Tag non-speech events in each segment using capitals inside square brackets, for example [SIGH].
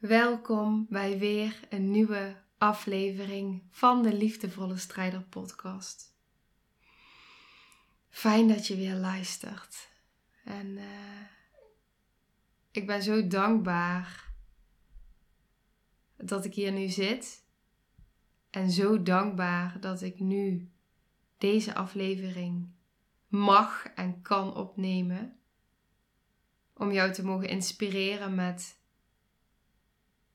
Welkom bij weer een nieuwe aflevering van de Liefdevolle Strijder Podcast. Fijn dat je weer luistert. En uh, ik ben zo dankbaar dat ik hier nu zit. En zo dankbaar dat ik nu deze aflevering mag en kan opnemen. Om jou te mogen inspireren met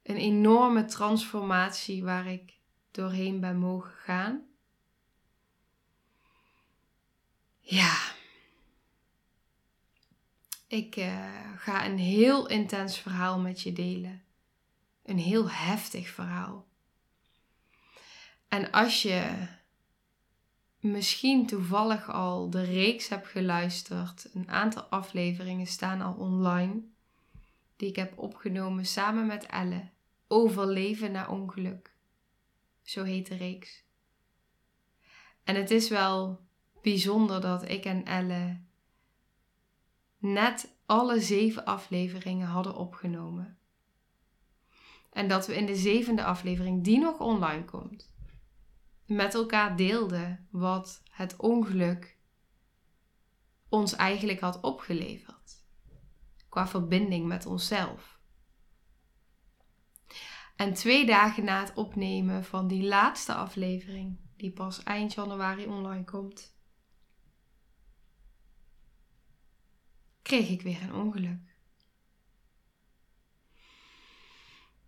een enorme transformatie waar ik doorheen ben mogen gaan. Ja, ik uh, ga een heel intens verhaal met je delen. Een heel heftig verhaal. En als je misschien toevallig al de reeks hebt geluisterd, een aantal afleveringen staan al online, die ik heb opgenomen samen met Elle. Overleven na ongeluk. Zo heet de reeks. En het is wel bijzonder dat ik en Elle net alle zeven afleveringen hadden opgenomen. En dat we in de zevende aflevering, die nog online komt, met elkaar deelden wat het ongeluk ons eigenlijk had opgeleverd. Qua verbinding met onszelf. En twee dagen na het opnemen van die laatste aflevering, die pas eind januari online komt, kreeg ik weer een ongeluk.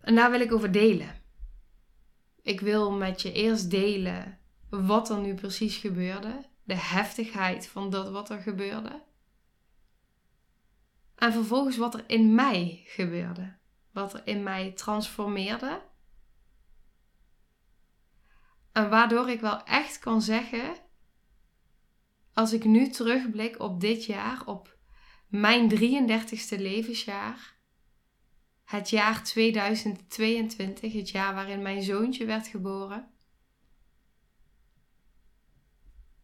En daar wil ik over delen. Ik wil met je eerst delen wat er nu precies gebeurde, de heftigheid van dat wat er gebeurde. En vervolgens wat er in mij gebeurde wat er in mij transformeerde. En waardoor ik wel echt kan zeggen, als ik nu terugblik op dit jaar, op mijn 33ste levensjaar, het jaar 2022, het jaar waarin mijn zoontje werd geboren,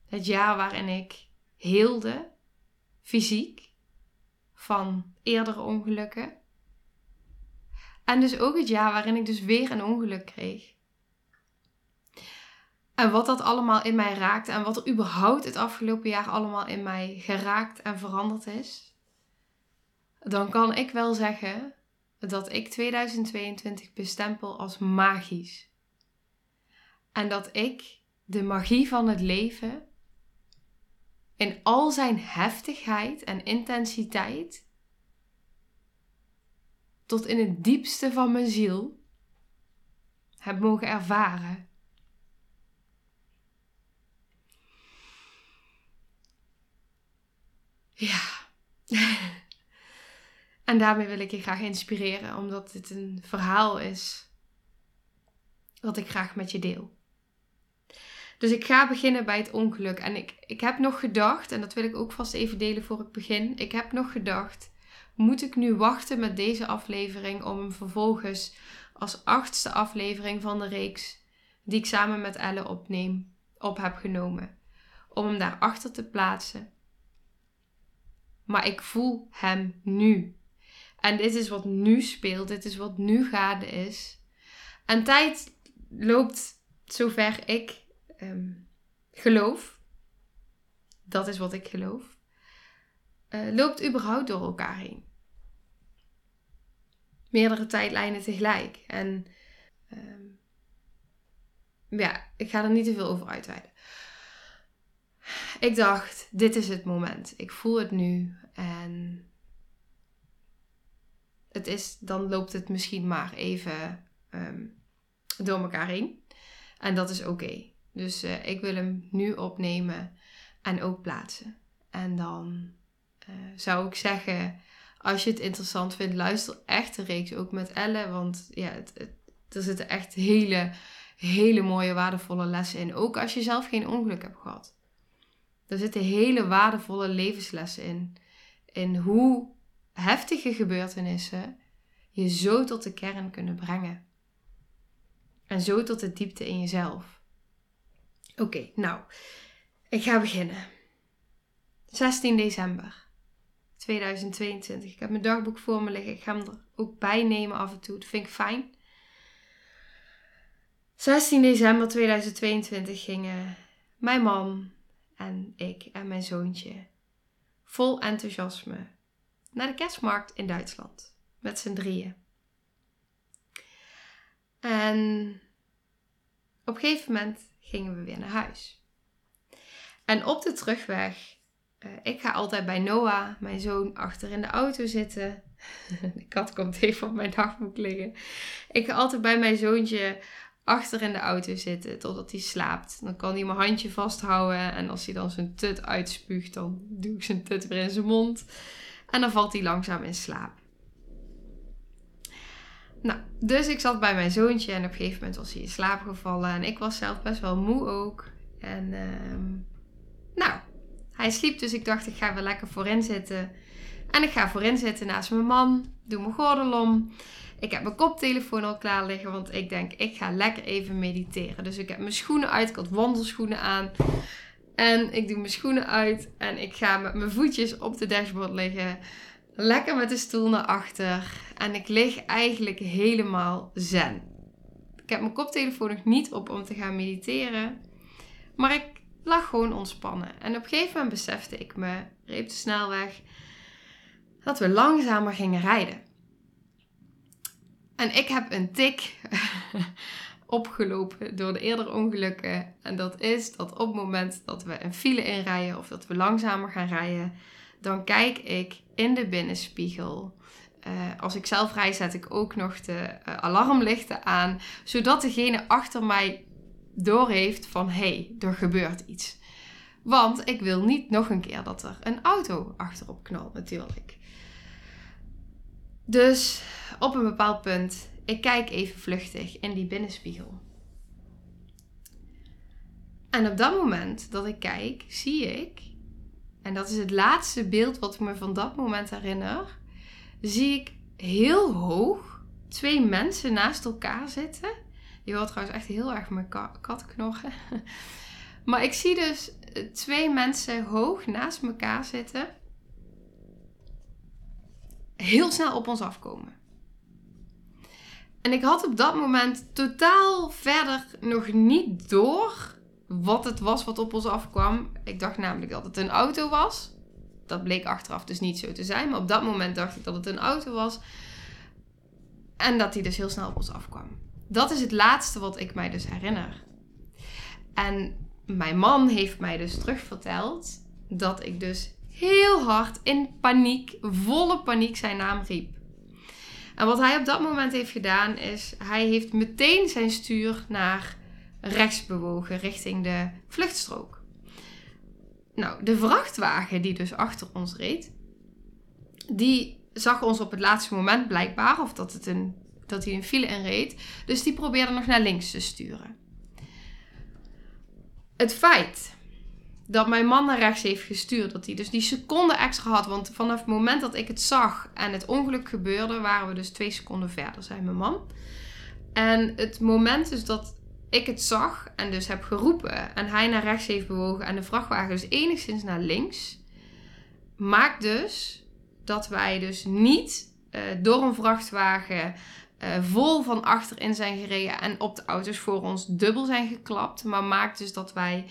het jaar waarin ik heelde, fysiek, van eerdere ongelukken. En dus ook het jaar waarin ik dus weer een ongeluk kreeg. En wat dat allemaal in mij raakte en wat er überhaupt het afgelopen jaar allemaal in mij geraakt en veranderd is. Dan kan ik wel zeggen dat ik 2022 bestempel als magisch. En dat ik de magie van het leven in al zijn heftigheid en intensiteit tot in het diepste van mijn ziel heb mogen ervaren. Ja. [LAUGHS] en daarmee wil ik je graag inspireren, omdat dit een verhaal is wat ik graag met je deel. Dus ik ga beginnen bij het ongeluk. En ik, ik heb nog gedacht, en dat wil ik ook vast even delen voor ik begin. Ik heb nog gedacht moet ik nu wachten met deze aflevering om hem vervolgens als achtste aflevering van de reeks die ik samen met Elle opneem, op heb genomen. Om hem daarachter te plaatsen. Maar ik voel hem nu. En dit is wat nu speelt, dit is wat nu gaande is. En tijd loopt zover ik ehm, geloof. Dat is wat ik geloof. Uh, loopt überhaupt door elkaar heen. Meerdere tijdlijnen tegelijk. En uh, ja, ik ga er niet te veel over uitweiden. Ik dacht, dit is het moment. Ik voel het nu. En het is, dan loopt het misschien maar even um, door elkaar heen. En dat is oké. Dus uh, ik wil hem nu opnemen en ook plaatsen. En dan uh, zou ik zeggen, als je het interessant vindt, luister echt de reeks ook met Elle. Want ja, het, er zitten echt hele, hele mooie, waardevolle lessen in. Ook als je zelf geen ongeluk hebt gehad. Er zitten hele waardevolle levenslessen in. In hoe heftige gebeurtenissen je zo tot de kern kunnen brengen. En zo tot de diepte in jezelf. Oké, nou, ik ga beginnen. 16 december 2022. Ik heb mijn dagboek voor me liggen. Ik ga hem er ook bij nemen af en toe. Dat vind ik fijn. 16 december 2022 gingen mijn man en ik en mijn zoontje vol enthousiasme naar de kerstmarkt in Duitsland. Met z'n drieën. En op een gegeven moment gingen we weer naar huis. En op de terugweg, uh, ik ga altijd bij Noah, mijn zoon, achter in de auto zitten. [LAUGHS] de kat komt even op mijn dagboek liggen. Ik ga altijd bij mijn zoontje achter in de auto zitten totdat hij slaapt. Dan kan hij mijn handje vasthouden en als hij dan zijn tut uitspuugt, dan doe ik zijn tut weer in zijn mond. En dan valt hij langzaam in slaap. Nou, dus ik zat bij mijn zoontje en op een gegeven moment was hij in slaap gevallen. En ik was zelf best wel moe ook. En uh, nou, hij sliep dus ik dacht ik ga weer lekker voorin zitten. En ik ga voorin zitten naast mijn man. Doe mijn gordel om. Ik heb mijn koptelefoon al klaar liggen, want ik denk ik ga lekker even mediteren. Dus ik heb mijn schoenen uit. Ik had wandelschoenen aan. En ik doe mijn schoenen uit en ik ga met mijn voetjes op de dashboard liggen. Lekker met de stoel naar achter. En ik lig eigenlijk helemaal zen. Ik heb mijn koptelefoon nog niet op om te gaan mediteren. Maar ik lag gewoon ontspannen. En op een gegeven moment besefte ik me, reep de snelweg, dat we langzamer gingen rijden. En ik heb een tik [LAUGHS] opgelopen door de eerdere ongelukken. En dat is dat op het moment dat we een file inrijden of dat we langzamer gaan rijden, dan kijk ik in de binnenspiegel. Uh, als ik zelf rij, zet ik ook nog de uh, alarmlichten aan, zodat degene achter mij doorheeft van hey, er gebeurt iets. Want ik wil niet nog een keer dat er een auto achterop knalt, natuurlijk. Dus op een bepaald punt, ik kijk even vluchtig in die binnenspiegel. En op dat moment dat ik kijk, zie ik, en dat is het laatste beeld wat ik me van dat moment herinner, zie ik heel hoog twee mensen naast elkaar zitten. Je hoort trouwens echt heel erg mijn kat knorren. [LAUGHS] Maar ik zie dus twee mensen hoog naast elkaar zitten. Heel snel op ons afkomen. En ik had op dat moment totaal verder nog niet door wat het was wat op ons afkwam. Ik dacht namelijk dat het een auto was. Dat bleek achteraf dus niet zo te zijn. Maar op dat moment dacht ik dat het een auto was. En dat die dus heel snel op ons afkwam. Dat is het laatste wat ik mij dus herinner. En mijn man heeft mij dus terugverteld dat ik dus heel hard in paniek, volle paniek zijn naam riep. En wat hij op dat moment heeft gedaan is, hij heeft meteen zijn stuur naar rechts bewogen richting de vluchtstrook. Nou, de vrachtwagen die dus achter ons reed, die zag ons op het laatste moment blijkbaar, of dat, het een, dat hij een file inreed. Dus die probeerde nog naar links te sturen. Het feit dat mijn man naar rechts heeft gestuurd, dat hij dus die seconde extra had, want vanaf het moment dat ik het zag en het ongeluk gebeurde, waren we dus twee seconden verder, zei mijn man. En het moment dus dat ik het zag en dus heb geroepen en hij naar rechts heeft bewogen en de vrachtwagen dus enigszins naar links, maakt dus dat wij dus niet uh, door een vrachtwagen uh, vol van achterin zijn gereden en op de auto's voor ons dubbel zijn geklapt, maar maakt dus dat wij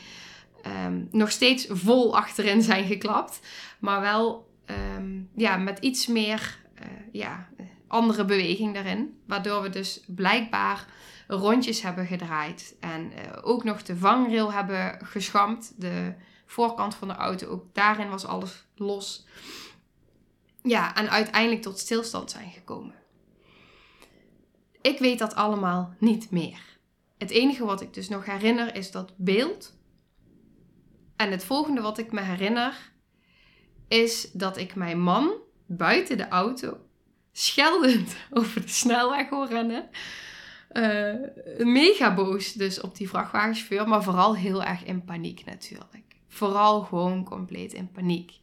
um, nog steeds vol achterin zijn geklapt, maar wel um, ja, met iets meer uh, ja, andere beweging daarin, waardoor we dus blijkbaar rondjes hebben gedraaid. En uh, ook nog de vangrail hebben geschampt. De voorkant van de auto, ook daarin was alles los. Ja, en uiteindelijk tot stilstand zijn gekomen. Ik weet dat allemaal niet meer. Het enige wat ik dus nog herinner is dat beeld. En het volgende wat ik me herinner is dat ik mijn man buiten de auto scheldend [LAUGHS] over de snelweg hoor rennen uh, mega boos dus op die vrachtwagenchauffeur, maar vooral heel erg in paniek natuurlijk. Vooral gewoon compleet in paniek.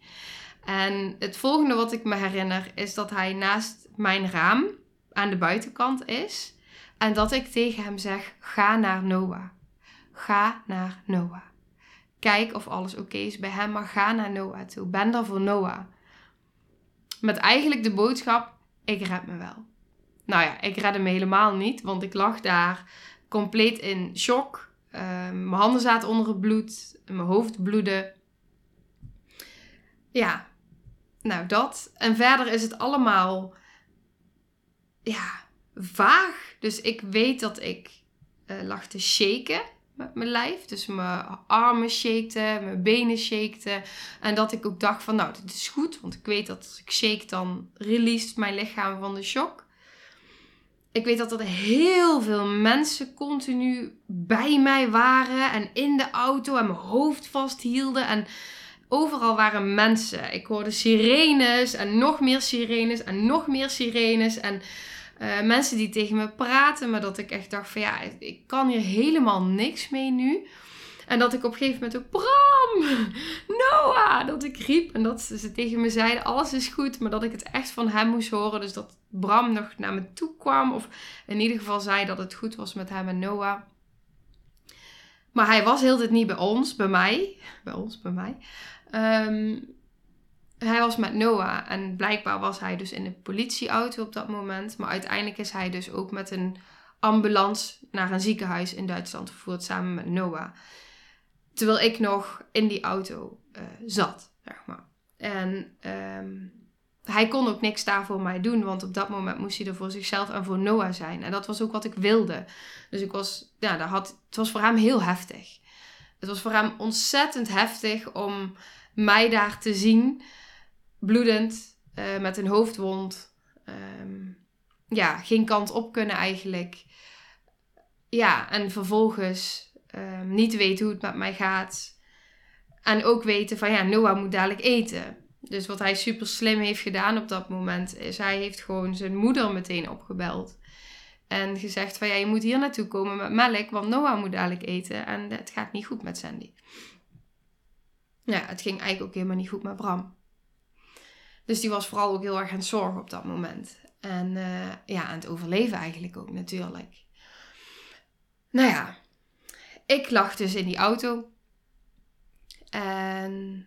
En het volgende wat ik me herinner is dat hij naast mijn raam aan de buitenkant is en dat ik tegen hem zeg: ga naar Noah. Ga naar Noah. Kijk of alles oké is bij hem, maar ga naar Noah toe. Ben er voor Noah. Met eigenlijk de boodschap: ik red me wel. Nou ja, ik redde me helemaal niet, want ik lag daar compleet in shock. Ehm, mijn handen zaten onder het bloed, mijn hoofd bloedde. Ja, nou dat. En verder is het allemaal, ja, vaag. Dus ik weet dat ik uh, lag te shaken met mijn lijf. Dus mijn armen shakten, mijn benen shakten. En dat ik ook dacht van, nou, dit is goed. Want ik weet dat als ik shake, dan release mijn lichaam van de shock. Ik weet dat er heel veel mensen continu bij mij waren. En in de auto en mijn hoofd vasthielden. En overal waren mensen. Ik hoorde sirenes en nog meer sirenes en nog meer sirenes. En uh, mensen die tegen me praten, maar dat ik echt dacht van ja, ik kan hier helemaal niks mee nu. En dat ik op een gegeven moment Bram, [LAUGHS] Noah, dat ik riep. En dat ze tegen me zeiden, alles is goed. Maar dat ik het echt van hem moest horen. Dus dat Bram nog naar me toe kwam. Of in ieder geval zei dat het goed was met hem en Noah. Maar hij was heel dit niet bij ons, bij mij. Bij ons, bij mij. Um, hij was met Noah en blijkbaar was hij dus in een politieauto op dat moment. Maar uiteindelijk is hij dus ook met een ambulance naar een ziekenhuis in Duitsland vervoerd samen met Noah. Terwijl ik nog in die auto uh, zat, zeg maar. En um, hij kon ook niks daarvoor mij doen, want op dat moment moest hij er voor zichzelf en voor Noah zijn. En dat was ook wat ik wilde. Dus ik was, ja, dat had, het was voor hem heel heftig. Het was voor hem ontzettend heftig om mij daar te zien bloedend, uh, met een hoofdwond. Um, ja, geen kant op kunnen eigenlijk. Ja, en vervolgens um, niet weten hoe het met mij gaat. En ook weten van ja, Noah moet dadelijk eten. Dus wat hij super slim heeft gedaan op dat moment is hij heeft gewoon zijn moeder meteen opgebeld. En gezegd van ja, je moet hier naartoe komen met melk, want Noah moet dadelijk eten en het gaat niet goed met Sandy. Ja, het ging eigenlijk ook helemaal niet goed met Bram. Dus die was vooral ook heel erg aan het zorgen op dat moment. En uh, ja, aan het overleven eigenlijk ook natuurlijk. Nou ja, ik lag dus in die auto. En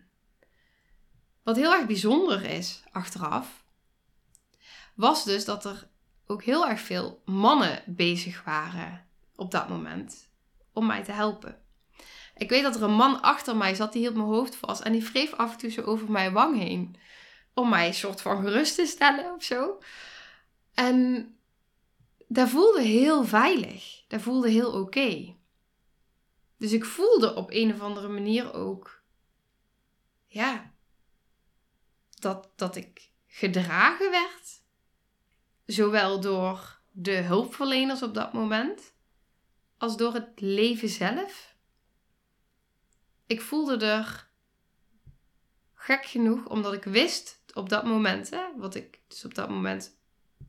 wat heel erg bijzonder is achteraf, was dus dat er ook heel erg veel mannen bezig waren op dat moment om mij te helpen. Ik weet dat er een man achter mij zat, die hield mijn hoofd vast en die wreef af en toe zo over mijn wang heen om mij een soort van gerust te stellen of zo. En dat voelde heel veilig. Dat voelde heel oké. Dus ik voelde op een of andere manier ook, ja, dat, dat ik gedragen werd. Zowel door de hulpverleners op dat moment, als door het leven zelf. Ik voelde er gek genoeg, omdat ik wist op dat moment, hè, wat ik dus op dat moment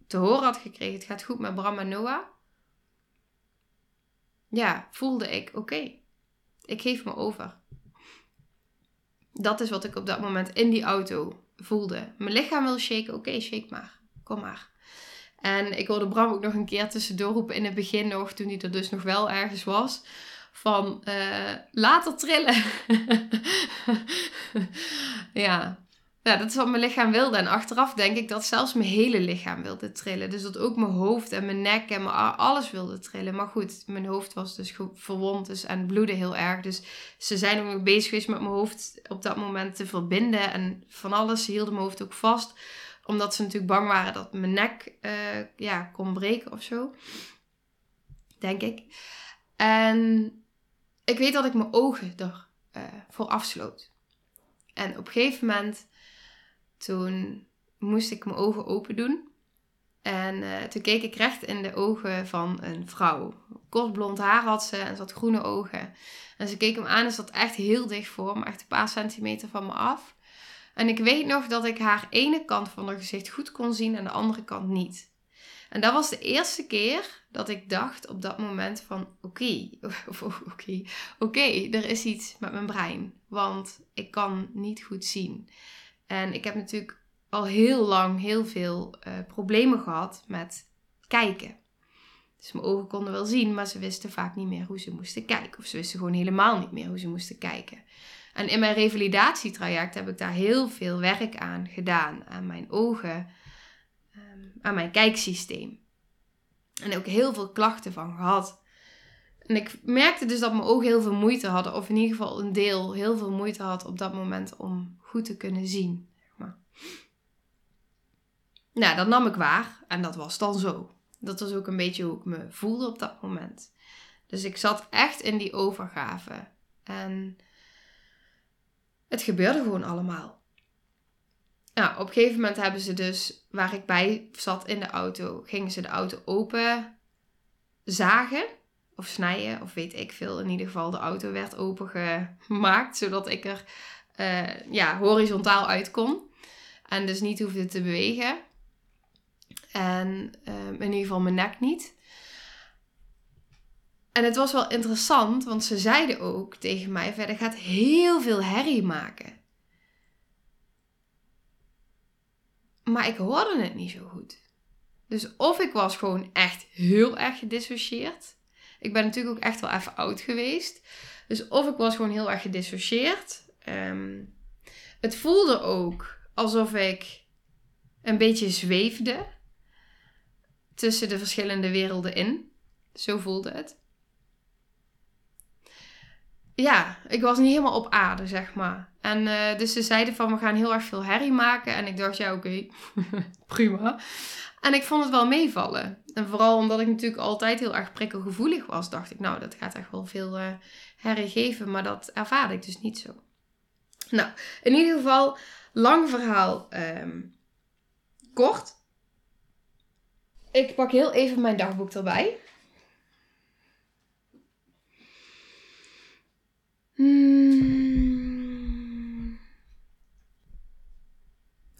te horen had gekregen, het gaat goed met Bram en Noah. Ja, voelde ik, oké, ik geef me over. Dat is wat ik op dat moment in die auto voelde. Mijn lichaam wil shaken, oké, shake maar, kom maar. En ik hoorde Bram ook nog een keer tussendoor roepen in het begin nog, toen hij er dus nog wel ergens was van uh, later trillen. [LAUGHS] ja, ja, dat is wat mijn lichaam wilde. En achteraf denk ik dat zelfs mijn hele lichaam wilde trillen. Dus dat ook mijn hoofd en mijn nek en mijn alles wilde trillen. Maar goed, mijn hoofd was dus verwond dus, en bloedde heel erg. Dus ze zijn ook bezig geweest met mijn hoofd op dat moment te verbinden. En van alles. Ze hielden mijn hoofd ook vast. Omdat ze natuurlijk bang waren dat mijn nek uh, ja, kon breken of zo. Denk ik. En ik weet dat ik mijn ogen ervoor uh, voor afsloot. En op een gegeven moment toen moest ik mijn ogen open doen. En uh, toen keek ik recht in de ogen van een vrouw. Kort blond haar had ze en ze had groene ogen. En ze keek hem aan en zat echt heel dicht voor me, echt een paar centimeter van me af. En ik weet nog dat ik haar ene kant van haar gezicht goed kon zien en de andere kant niet. En dat was de eerste keer dat ik dacht op dat moment van oké, [LAUGHS] oké, oké, er is iets met mijn brein. Want ik kan niet goed zien. En ik heb natuurlijk al heel lang heel veel uh, problemen gehad met kijken. Dus mijn ogen konden wel zien, maar ze wisten vaak niet meer hoe ze moesten kijken. Of ze wisten gewoon helemaal niet meer hoe ze moesten kijken. En in mijn revalidatietraject heb ik daar heel veel werk aan gedaan. Aan mijn ogen, ehm, aan mijn kijksysteem. En ook heel veel klachten van gehad. En ik merkte dus dat mijn ogen heel veel moeite hadden. Of in ieder geval een deel heel veel moeite had op dat moment om goed te kunnen zien. Maar. Nou, dat nam ik waar. En dat was dan zo. Dat was ook een beetje hoe ik me voelde op dat moment. Dus ik zat echt in die overgave. En het gebeurde gewoon allemaal. Nou, op een gegeven moment hebben ze dus, waar ik bij zat in de auto, gingen ze de auto open zagen of snijden, of weet ik veel. In ieder geval, de auto werd opengemaakt, [LAUGHS] zodat ik er uh, ja, horizontaal uit kon. En dus niet hoefde te bewegen. En uh, in ieder geval mijn nek niet. En het was wel interessant, want ze zeiden ook tegen mij verder gaat heel veel herrie maken. Maar ik hoorde het niet zo goed. Dus of ik was gewoon echt heel erg gedissocieerd. Ik ben natuurlijk ook echt wel even oud geweest. Dus of ik was gewoon heel erg gedissocieerd. Ehm, het voelde ook alsof ik een beetje zweefde tussen de verschillende werelden in. Zo voelde het ja, ik was niet helemaal op aarde, zeg maar. En uh, dus ze zeiden van, we gaan heel erg veel herrie maken. En ik dacht, ja, oké, [LAUGHS] prima. En ik vond het wel meevallen. En vooral omdat ik natuurlijk altijd heel erg prikkelgevoelig was, dacht ik, nou, dat gaat echt wel veel uh, herrie geven. Maar dat ervaarde ik dus niet zo. Nou, in ieder geval, lang verhaal um, kort. Ik pak heel even mijn dagboek erbij. Hmm.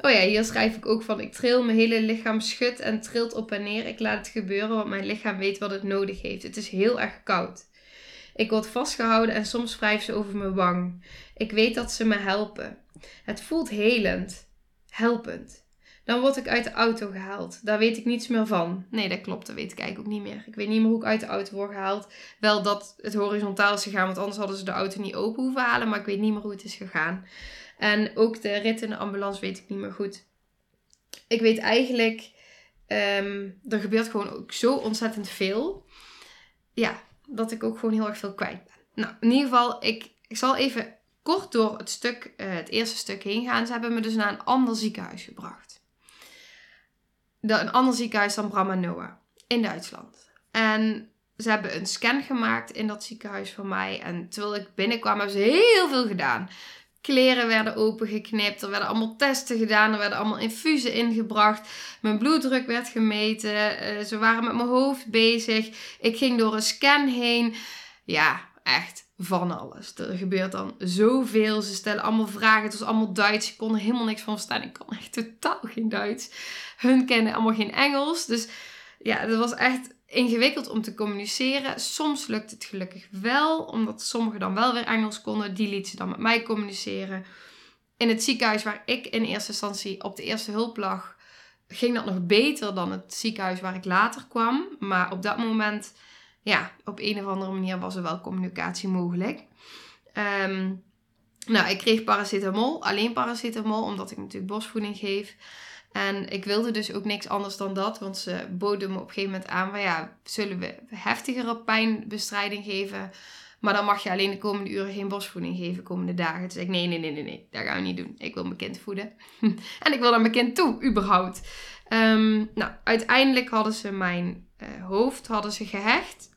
Oh ja, hier schrijf ik ook van: ik tril, mijn hele lichaam schudt en trilt op en neer. Ik laat het gebeuren, want mijn lichaam weet wat het nodig heeft. Het is heel erg koud. Ik word vastgehouden en soms wrijf ze over mijn wang. Ik weet dat ze me helpen. Het voelt helend, helpend. Dan word ik uit de auto gehaald. Daar weet ik niets meer van. Nee, dat klopt. Dat weet ik eigenlijk ook niet meer. Ik weet niet meer hoe ik uit de auto word gehaald. Wel dat het horizontaal is gegaan, want anders hadden ze de auto niet open hoeven halen. Maar ik weet niet meer hoe het is gegaan. En ook de rit in de ambulance weet ik niet meer goed. Ik weet eigenlijk, um, er gebeurt gewoon ook zo ontzettend veel. Ja, dat ik ook gewoon heel erg veel kwijt ben. Nou, in ieder geval, ik, ik zal even kort door het stuk, uh, het eerste stuk heen gaan. Ze hebben me dus naar een ander ziekenhuis gebracht een ander ziekenhuis dan Brahma Noah in Duitsland. En ze hebben een scan gemaakt in dat ziekenhuis voor mij. En terwijl ik binnenkwam, hebben ze heel veel gedaan. Kleren werden opengeknipt, er werden allemaal testen gedaan, er werden allemaal infusen ingebracht. Mijn bloeddruk werd gemeten, eh, ze waren met mijn hoofd bezig. Ik ging door een scan heen. Ja, echt van alles. Er gebeurt dan zoveel. Ze stellen allemaal vragen. Het was allemaal Duits. Ik kon er helemaal niks van verstaan. Ik kon echt totaal geen Duits. Hun kennen allemaal geen Engels. Dus ja, het was echt ingewikkeld om te communiceren. Soms lukt het gelukkig wel, omdat sommigen dan wel weer Engels konden. Die liet ze dan met mij communiceren. In het ziekenhuis waar ik in eerste instantie op de eerste hulp lag, ging dat nog beter dan het ziekenhuis waar ik later kwam. Maar op dat moment ja, op een of andere manier was er wel communicatie mogelijk. Ehm, nou, ik kreeg paracetamol, alleen paracetamol, omdat ik natuurlijk bosvoeding geef. En ik wilde dus ook niks anders dan dat, want ze boden me op een gegeven moment aan van ja, zullen we heftigere pijnbestrijding geven? Maar dan mag je alleen de komende uren geen bosvoeding geven, komende dagen. Toen ik, nee, nee, nee, nee, nee, dat gaan we niet doen. Ik wil mijn kind voeden. [LAUGHS] en ik wil naar mijn kind toe, überhaupt. Um, nou, uiteindelijk hadden ze mijn uh, hoofd hadden ze gehecht.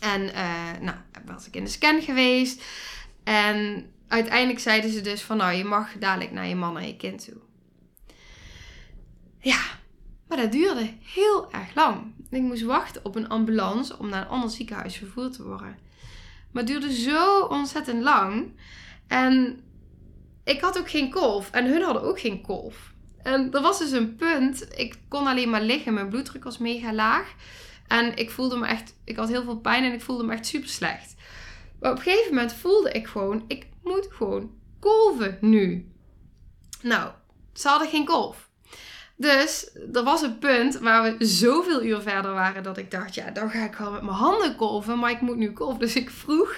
En uh, nou, was ik in de scan geweest. En uiteindelijk zeiden ze dus van nou, je mag dadelijk naar je man en je kind toe. Ja, maar dat duurde heel erg lang. Ik moest wachten op een ambulance om naar een ander ziekenhuis vervoerd te worden. Maar het duurde zo ontzettend lang. En ik had ook geen kolf. En hun hadden ook geen kolf. En er was dus een punt. Ik kon alleen maar liggen. Mijn bloeddruk was mega laag. En ik voelde me echt, ik had heel veel pijn en ik voelde me echt super slecht. Maar op een gegeven moment voelde ik gewoon, ik moet gewoon kolven nu. Nou, ze hadden geen kolf. Dus er was een punt waar we zoveel uur verder waren dat ik dacht, ja, dan ga ik wel met mijn handen kolven, maar ik moet nu kolven. Dus ik vroeg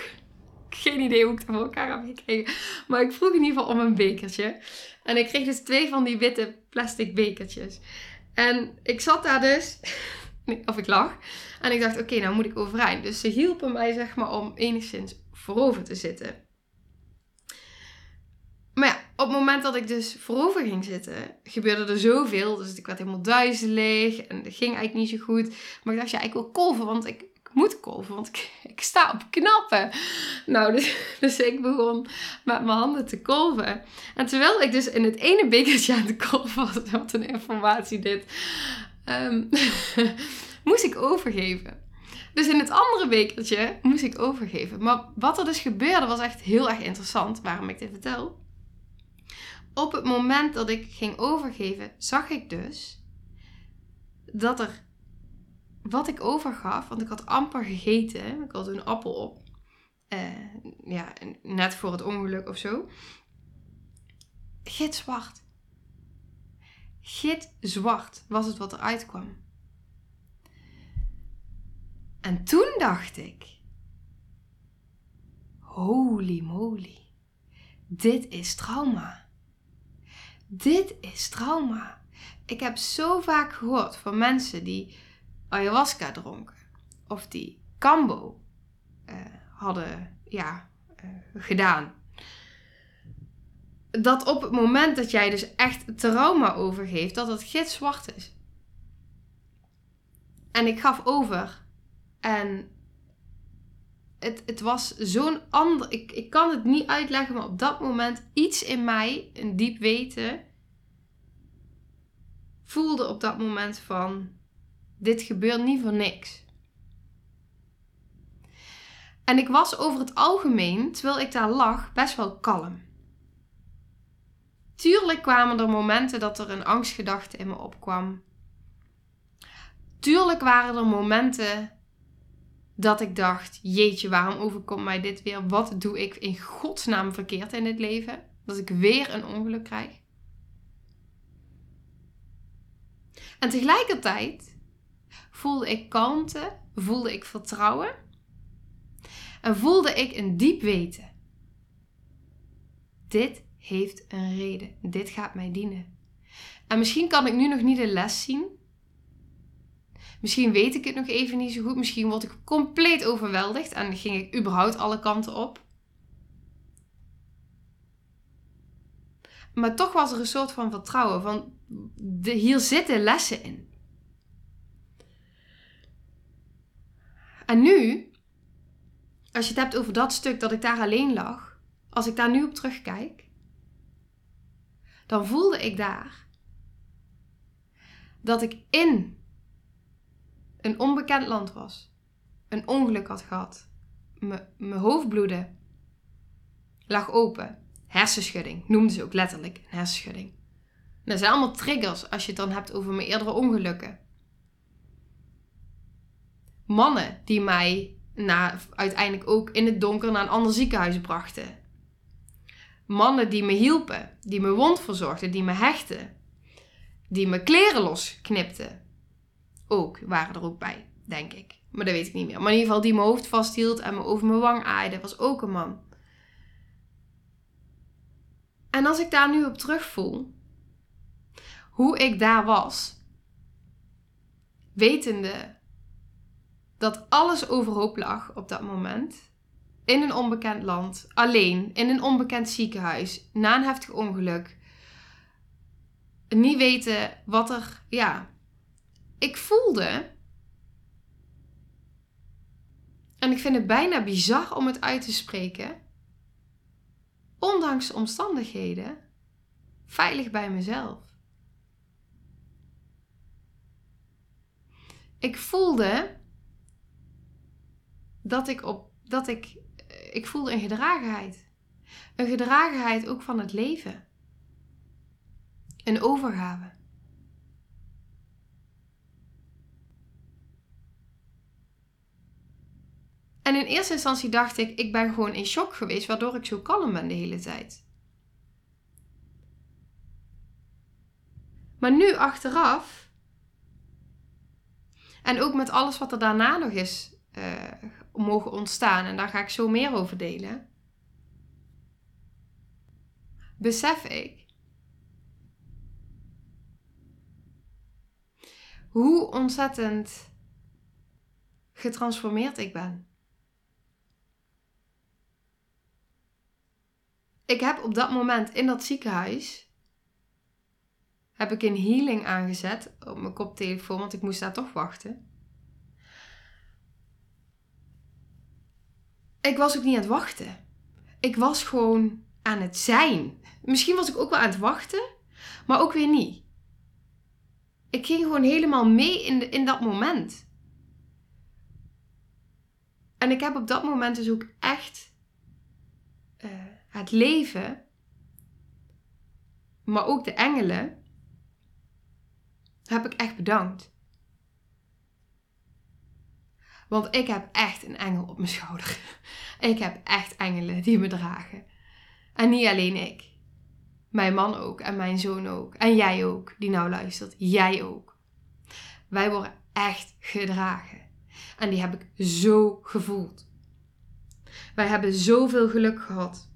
[LAUGHS] Geen idee hoe ik het voor elkaar heb gekregen. Maar ik vroeg in ieder geval om een bekertje. En ik kreeg dus twee van die witte plastic bekertjes. En ik zat daar dus, [LAUGHS] of ik lag. En ik dacht, oké, nou moet ik overeind. Dus ze hielpen mij zeg maar om enigszins voorover te zitten. Maar ja, op het moment dat ik dus voorover ging zitten, gebeurde er zoveel. Dus ik werd helemaal duizelig en dat ging eigenlijk niet zo goed. Maar ik dacht, ja, ik wil kolven, want ik, ik moet kolven, want ik, [LAUGHS] ik, sta op knappen. Nou, dus, [LAUGHS] dus ik begon met mijn handen te kolven. En terwijl ik dus in het ene bekertje aan de kolven was, [LAUGHS] wat een informatie dit, um, moest ik overgeven. Dus in het andere bekertje moest ik overgeven. Maar wat er dus gebeurde was echt heel erg interessant, waarom ik dit vertel op het moment dat ik ging overgeven, zag ik dus dat er wat ik overgaf, want ik had amper gegeten, ik had een appel op, uh, ja, net voor het ongeluk of zo, gitzwart. Gitzwart was het wat eruit kwam. En toen dacht ik: holy moly, dit is trauma. Dit is trauma. Ik heb zo vaak gehoord van mensen die ayahuasca dronken. Of die kambo uh, hadden ja, uh, gedaan. Dat op het moment dat jij dus echt trauma overgeeft, dat het gitzwart is. En ik gaf over. En het, het was zo'n ander. Ik, ik kan het niet uitleggen, maar op dat moment iets in mij, een diep weten, voelde op dat moment van: dit gebeurt niet voor niks. En ik was over het algemeen, terwijl ik daar lag, best wel kalm. Tuurlijk kwamen er momenten dat er een angstgedachte in me opkwam. Tuurlijk waren er momenten dat ik dacht: jeetje, waarom overkomt mij dit weer? Wat doe ik in godsnaam verkeerd in dit leven? Dat ik weer een ongeluk krijg. En tegelijkertijd voelde ik kalmte, voelde ik vertrouwen en voelde ik een diep weten. Dit heeft een reden. Dit gaat mij dienen. En misschien kan ik nu nog niet de les zien, Misschien weet ik het nog even niet zo goed. Misschien word ik compleet overweldigd en ging ik überhaupt alle kanten op. Maar toch was er een soort van vertrouwen van de, hier zitten lessen in. En nu, als je het hebt over dat stuk dat ik daar alleen lag, als ik daar nu op terugkijk, dan voelde ik daar dat ik in een onbekend land was, een ongeluk had gehad, mijn hoofd bloedde, lag open, hersenschudding, noemden ze ook letterlijk een hersenschudding. dat zijn allemaal triggers als je het dan hebt over mijn eerdere ongelukken. Mannen die mij na, uiteindelijk ook in het donker naar een ander ziekenhuis brachten. Mannen die me hielpen, die me wond verzorgden, die me hechten, die me kleren losknipten ook, waren er ook bij, denk ik. Maar dat weet ik niet meer. Maar in ieder geval die mijn hoofd vasthield en me over mijn wang aaide, was ook een man. En als ik daar nu op terugvoel, hoe ik daar was, wetende dat alles overhoop lag op dat moment, in een onbekend land, alleen, in een onbekend ziekenhuis, na een heftig ongeluk, niet weten wat er, ja, ik voelde. En ik vind het bijna bizar om het uit te spreken. Ondanks de omstandigheden, veilig bij mezelf. Ik voelde dat ik op dat ik ik voelde een gedragenheid. Een gedragenheid ook van het leven. Een overgave. En in eerste instantie dacht ik, ik ben gewoon in shock geweest, waardoor ik zo kalm ben de hele tijd. Maar nu achteraf, en ook met alles wat er daarna nog is uh, mogen ontstaan. En daar ga ik zo meer over delen. Besef ik hoe ontzettend getransformeerd ik ben. Ik heb op dat moment in dat ziekenhuis heb ik een healing aangezet op mijn koptelefoon, want ik moest daar toch wachten. Ik was ook niet aan het wachten. Ik was gewoon aan het zijn. Misschien was ik ook wel aan het wachten, maar ook weer niet. Ik ging gewoon helemaal mee in, in dat moment. En ik heb op dat moment dus ook echt het leven, maar ook de engelen, heb ik echt bedankt. Want ik heb echt een engel op mijn schouder. [LAUGHS] Ik heb echt engelen die me dragen. En niet alleen ik. Mijn man ook en mijn zoon ook. En jij ook, die nou luistert. Jij ook. Wij worden echt gedragen. En die heb ik zo gevoeld. Wij hebben zoveel geluk gehad.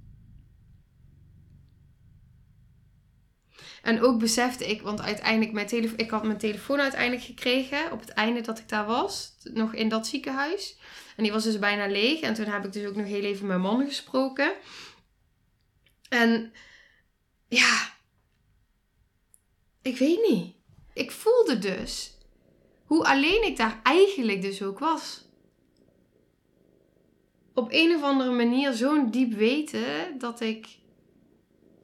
En ook besefte ik, want uiteindelijk mijn telefoon, ik had mijn telefoon uiteindelijk gekregen op het einde dat ik daar was, nog in dat ziekenhuis. En die was dus bijna leeg. En toen heb ik dus ook nog heel even mijn man gesproken. En ja, ik weet niet. Ik voelde dus hoe alleen ik daar eigenlijk dus ook was. Op een of andere manier zo'n diep weten dat ik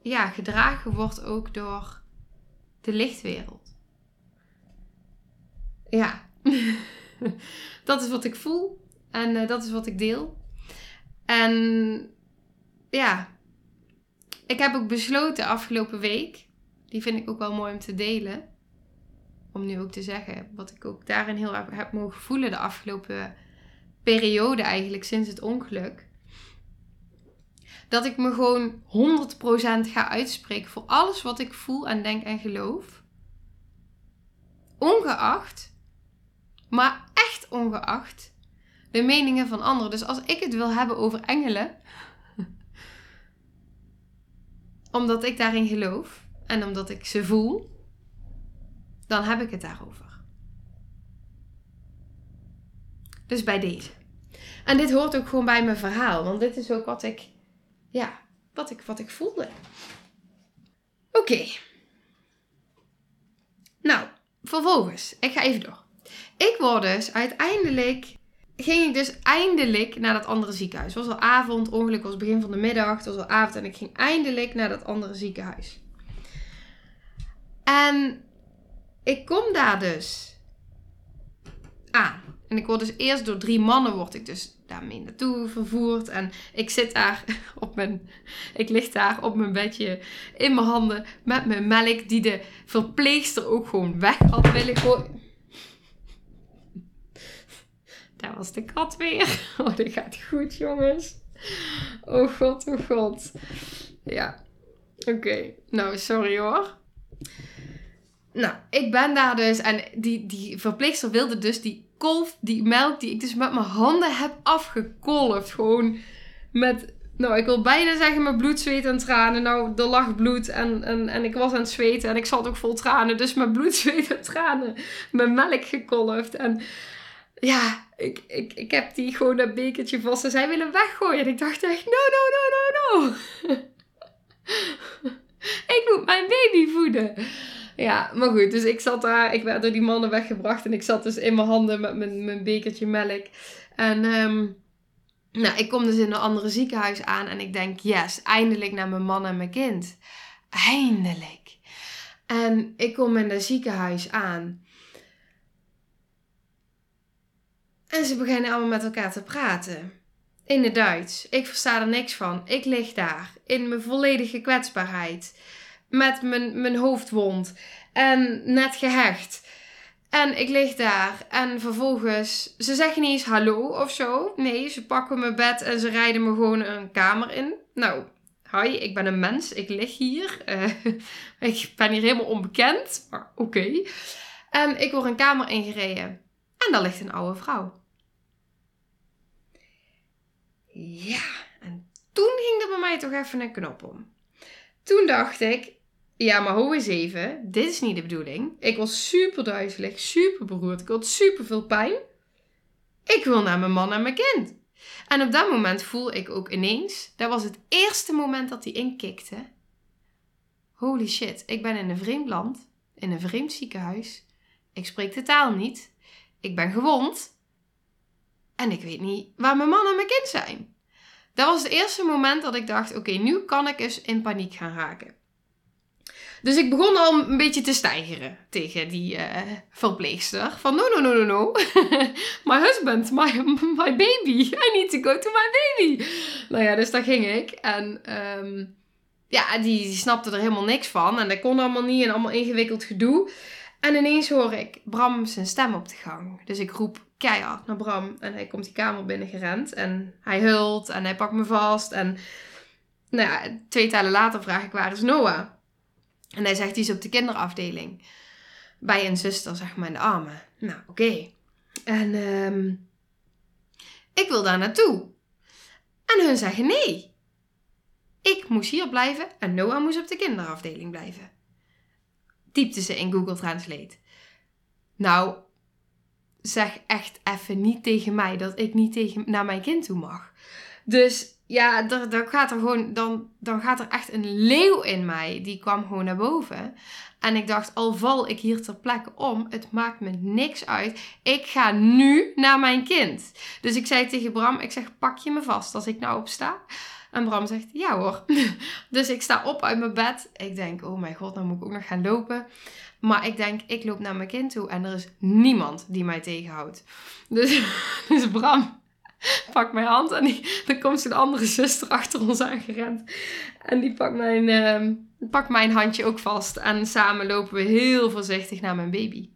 ja, gedragen word ook door de lichtwereld. Ja, [LAUGHS] dat is wat ik voel en uh, dat is wat ik deel. En ja, ik heb ook besloten afgelopen week, die vind ik ook wel mooi om te delen, om nu ook te zeggen, wat ik ook daarin heel erg heb mogen voelen de afgelopen periode eigenlijk sinds het ongeluk dat ik me gewoon 100% ga uitspreken voor alles wat ik voel en denk en geloof. Ongeacht, maar echt ongeacht, de meningen van anderen. Dus als ik het wil hebben over engelen, [LAUGHS] omdat ik daarin geloof en omdat ik ze voel, dan heb ik het daarover. Dus bij deze. En dit hoort ook gewoon bij mijn verhaal, want dit is ook wat ik ja, wat ik, wat ik voelde. Oké. Nou, vervolgens, ik ga even door. Ik word dus uiteindelijk, ging ik dus eindelijk naar dat andere ziekenhuis. Het was al avond, ongeluk was begin van de middag, het was al avond en ik ging eindelijk naar dat andere ziekenhuis. En ik kom daar dus aan. En ik word dus eerst door drie mannen word ik dus daarmee naartoe vervoerd. En ik zit daar [LAUGHS] op mijn. Ik lig daar op mijn bedje in mijn handen met mijn melk, die de verpleegster ook gewoon weg had willen gooien. Daar was de kat weer. [LAUGHS] Oh, dat gaat goed, jongens. Oh god, oh god. Ja. Oké. Nou, sorry hoor. Nou, ik ben daar dus. En die, die verpleegster wilde dus die kolf, die melk die ik dus met mijn handen heb afgekolfd. Gewoon met, nou ik wil bijna zeggen met bloed, zweet en tranen. Nou, er lag bloed en, en, en ik was aan het zweten en ik zat ook vol tranen. Dus met bloed, [LAUGHS] zweet en tranen mijn melk gekolfd. En ja, ik, ik, ik heb die gewoon dat bekertje vast en zij willen weggooien. En ik dacht echt, no, no, no, no, no. [LAUGHS] ik moet mijn baby voeden. Ja, maar goed. Dus ik zat daar. Ik werd door die mannen weggebracht. En ik zat dus in mijn handen met mijn, mijn bekertje melk. En um, nou, ik kom dus in een andere ziekenhuis aan. En ik denk, yes, eindelijk naar mijn man en mijn kind. Eindelijk. En ik kom in dat ziekenhuis aan. En ze beginnen allemaal met elkaar te praten. In het Duits. Ik versta er niks van. Ik lig daar. In mijn volledige kwetsbaarheid met mijn, mijn hoofdwond en net gehecht. En ik lig daar en vervolgens, ze zeggen niet eens hallo of zo. Nee, ze pakken mijn bed en ze rijden me gewoon een kamer in. Nou, hi, ik ben een mens, ik lig hier. Eh, [LAUGHS] ik ben hier helemaal onbekend, maar oké. En ik word een kamer ingereden. En daar ligt een oude vrouw. Ja, en toen ging er bij mij toch even een knop om. Toen dacht ik, ja, maar hoe eens even. Dit is niet de bedoeling. Ik was super duizelig, super beroerd. Ik had super veel pijn. Ik wil naar mijn man en mijn kind. En op dat moment voel ik ook ineens, dat was het eerste moment dat hij inkikte. Holy shit, ik ben in een vreemd land, in een vreemd ziekenhuis. Ik spreek de taal niet. Ik ben gewond. En ik weet niet waar mijn man en mijn kind zijn. Dat was het eerste moment dat ik dacht: oké, nu kan ik eens in paniek gaan raken. Dus ik begon al een beetje te stijgeren tegen die uh, verpleegster. Van no, no, no, no, no. [LAUGHS] my husband, my, my baby. I need to go to my baby. Nou ja, dus daar ging ik. En ehm, ja, die, die snapte er helemaal niks van. En dat kon allemaal niet en allemaal ingewikkeld gedoe. En ineens hoor ik Bram zijn stem op de gang. Dus ik roep keihard naar Bram. En hij komt die kamer binnen gerend. En hij hult en hij pakt me vast. En nou ja, twee tijden later vraag ik waar is Noah? En hij zegt, die is op de kinderafdeling. Bij een zuster, zeg maar, in de armen. Nou, oké. En um, ik wil daar naartoe. En hun zeggen nee. Ik moest hier blijven en Noah moest op de kinderafdeling blijven. Typte ze in Google Translate. Nou, zeg echt even niet tegen mij dat ik niet tegen, naar mijn kind toe mag. Dus ja, dan, gaat er gewoon, dan, dan gaat er echt een leeuw in mij. Die kwam gewoon naar boven. En ik dacht, al val ik hier ter plekke om, het maakt me niks uit. Ik ga nu naar mijn kind. Dus ik zei tegen Bram, ik zeg, pak je me vast als ik nou opsta? En Bram zegt, ja hoor. [LAUGHS] Dus ik sta op uit mijn bed. Ik denk, oh mijn god, dan moet ik ook nog gaan lopen. Maar ik denk, ik loop naar mijn kind toe en er is niemand die mij tegenhoudt. Dus, [LAUGHS] dus Bram [LAUGHS] pak mijn hand en dan komt zo'n andere zuster achter ons aangerend. En die pakt mijn, uh, pakt mijn handje ook vast. En samen lopen we heel voorzichtig naar mijn baby.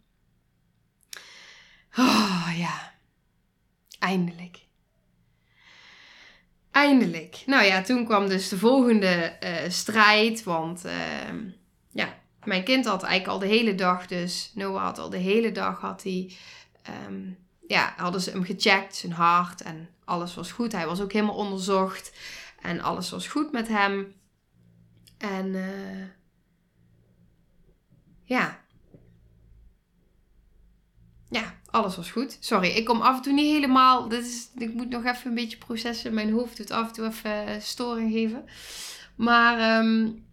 Oh ja, eindelijk. Eindelijk. Nou ja, toen kwam dus de volgende uh, strijd. Want uh, ja, mijn kind had eigenlijk al de hele dag, dus Noah had al de hele dag had hij um, ja, hadden ze hem gecheckt, zijn hart en alles was goed. Hij was ook helemaal onderzocht en alles was goed met hem. En uh, ja. Ja, alles was goed. Sorry, ik kom af en toe niet helemaal. Dit is, ik moet nog even een beetje processen. Mijn hoofd doet af en toe even uh, storing geven. Maar um,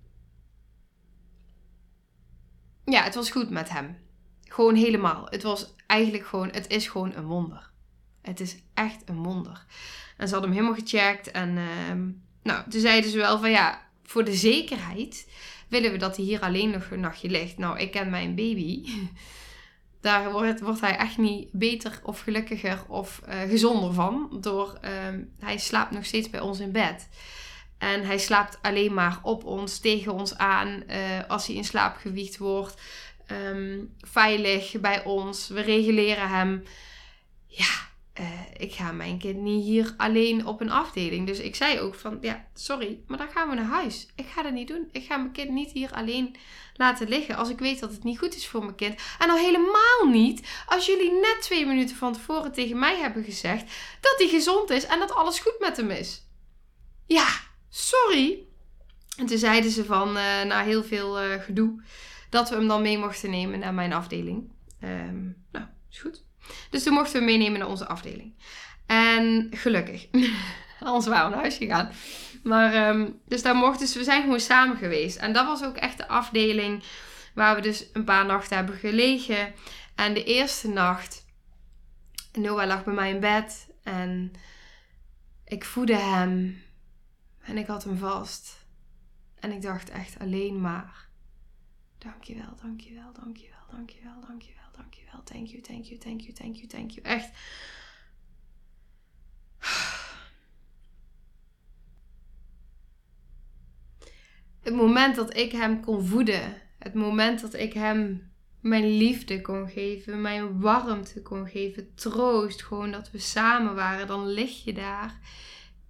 ja, het was goed met hem. Gewoon helemaal. Het was eigenlijk gewoon, het is gewoon een wonder. Het is echt een wonder. En ze hadden hem helemaal gecheckt. En uh, nou, toen zeiden ze wel van ja, voor de zekerheid willen we dat hij hier alleen nog een nachtje ligt. Nou, ik ken mijn baby. [LAUGHS] Daar wordt, wordt hij echt niet beter of gelukkiger of uh, gezonder van. Door, uh, hij slaapt nog steeds bij ons in bed. En hij slaapt alleen maar op ons, tegen ons aan, uh, als hij in slaap gewiegd wordt um, veilig bij ons. We reguleren hem. Ja, uh, ik ga mijn kind niet hier alleen op een afdeling. Dus ik zei ook van, ja, sorry, maar dan gaan we naar huis. Ik ga dat niet doen. Ik ga mijn kind niet hier alleen laten liggen als ik weet dat het niet goed is voor mijn kind. En al helemaal niet als jullie net twee minuten van tevoren tegen mij hebben gezegd dat hij gezond is en dat alles goed met hem is. Ja, sorry. En toen zeiden ze van, uh, na heel veel uh, gedoe, dat we hem dan mee mochten nemen naar mijn afdeling. Um, nou, is goed. Dus toen mochten we meenemen naar onze afdeling. En gelukkig. [LAUGHS] Anders waren we naar huis gegaan. Maar, um, dus daar mochten dus we zijn gewoon samen geweest. En dat was ook echt de afdeling waar we dus een paar nachten hebben gelegen. En de eerste nacht, Noah lag bij mij in bed. En ik voedde hem. En ik had hem vast. En ik dacht echt alleen maar Dankjewel, dankjewel, dankjewel, dankjewel, dankjewel, dankjewel. Thank you, thank you, thank you, thank you, thank you. Echt. Het moment dat ik hem kon voeden, het moment dat ik hem mijn liefde kon geven, mijn warmte kon geven, troost, gewoon dat we samen waren, dan lig je daar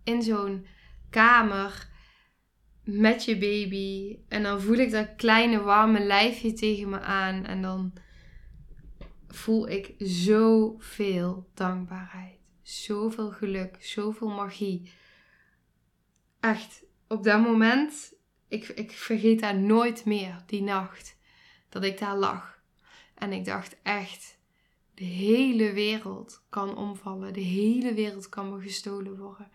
in zo'n kamer met je baby. En dan voel ik dat kleine warme lijfje tegen me aan. En dan voel ik zoveel dankbaarheid. Zoveel geluk, zoveel magie. Echt, op dat moment, ik, ik vergeet daar nooit meer, die nacht, dat ik daar lag. En ik dacht echt, de hele wereld kan omvallen. De hele wereld kan me gestolen worden.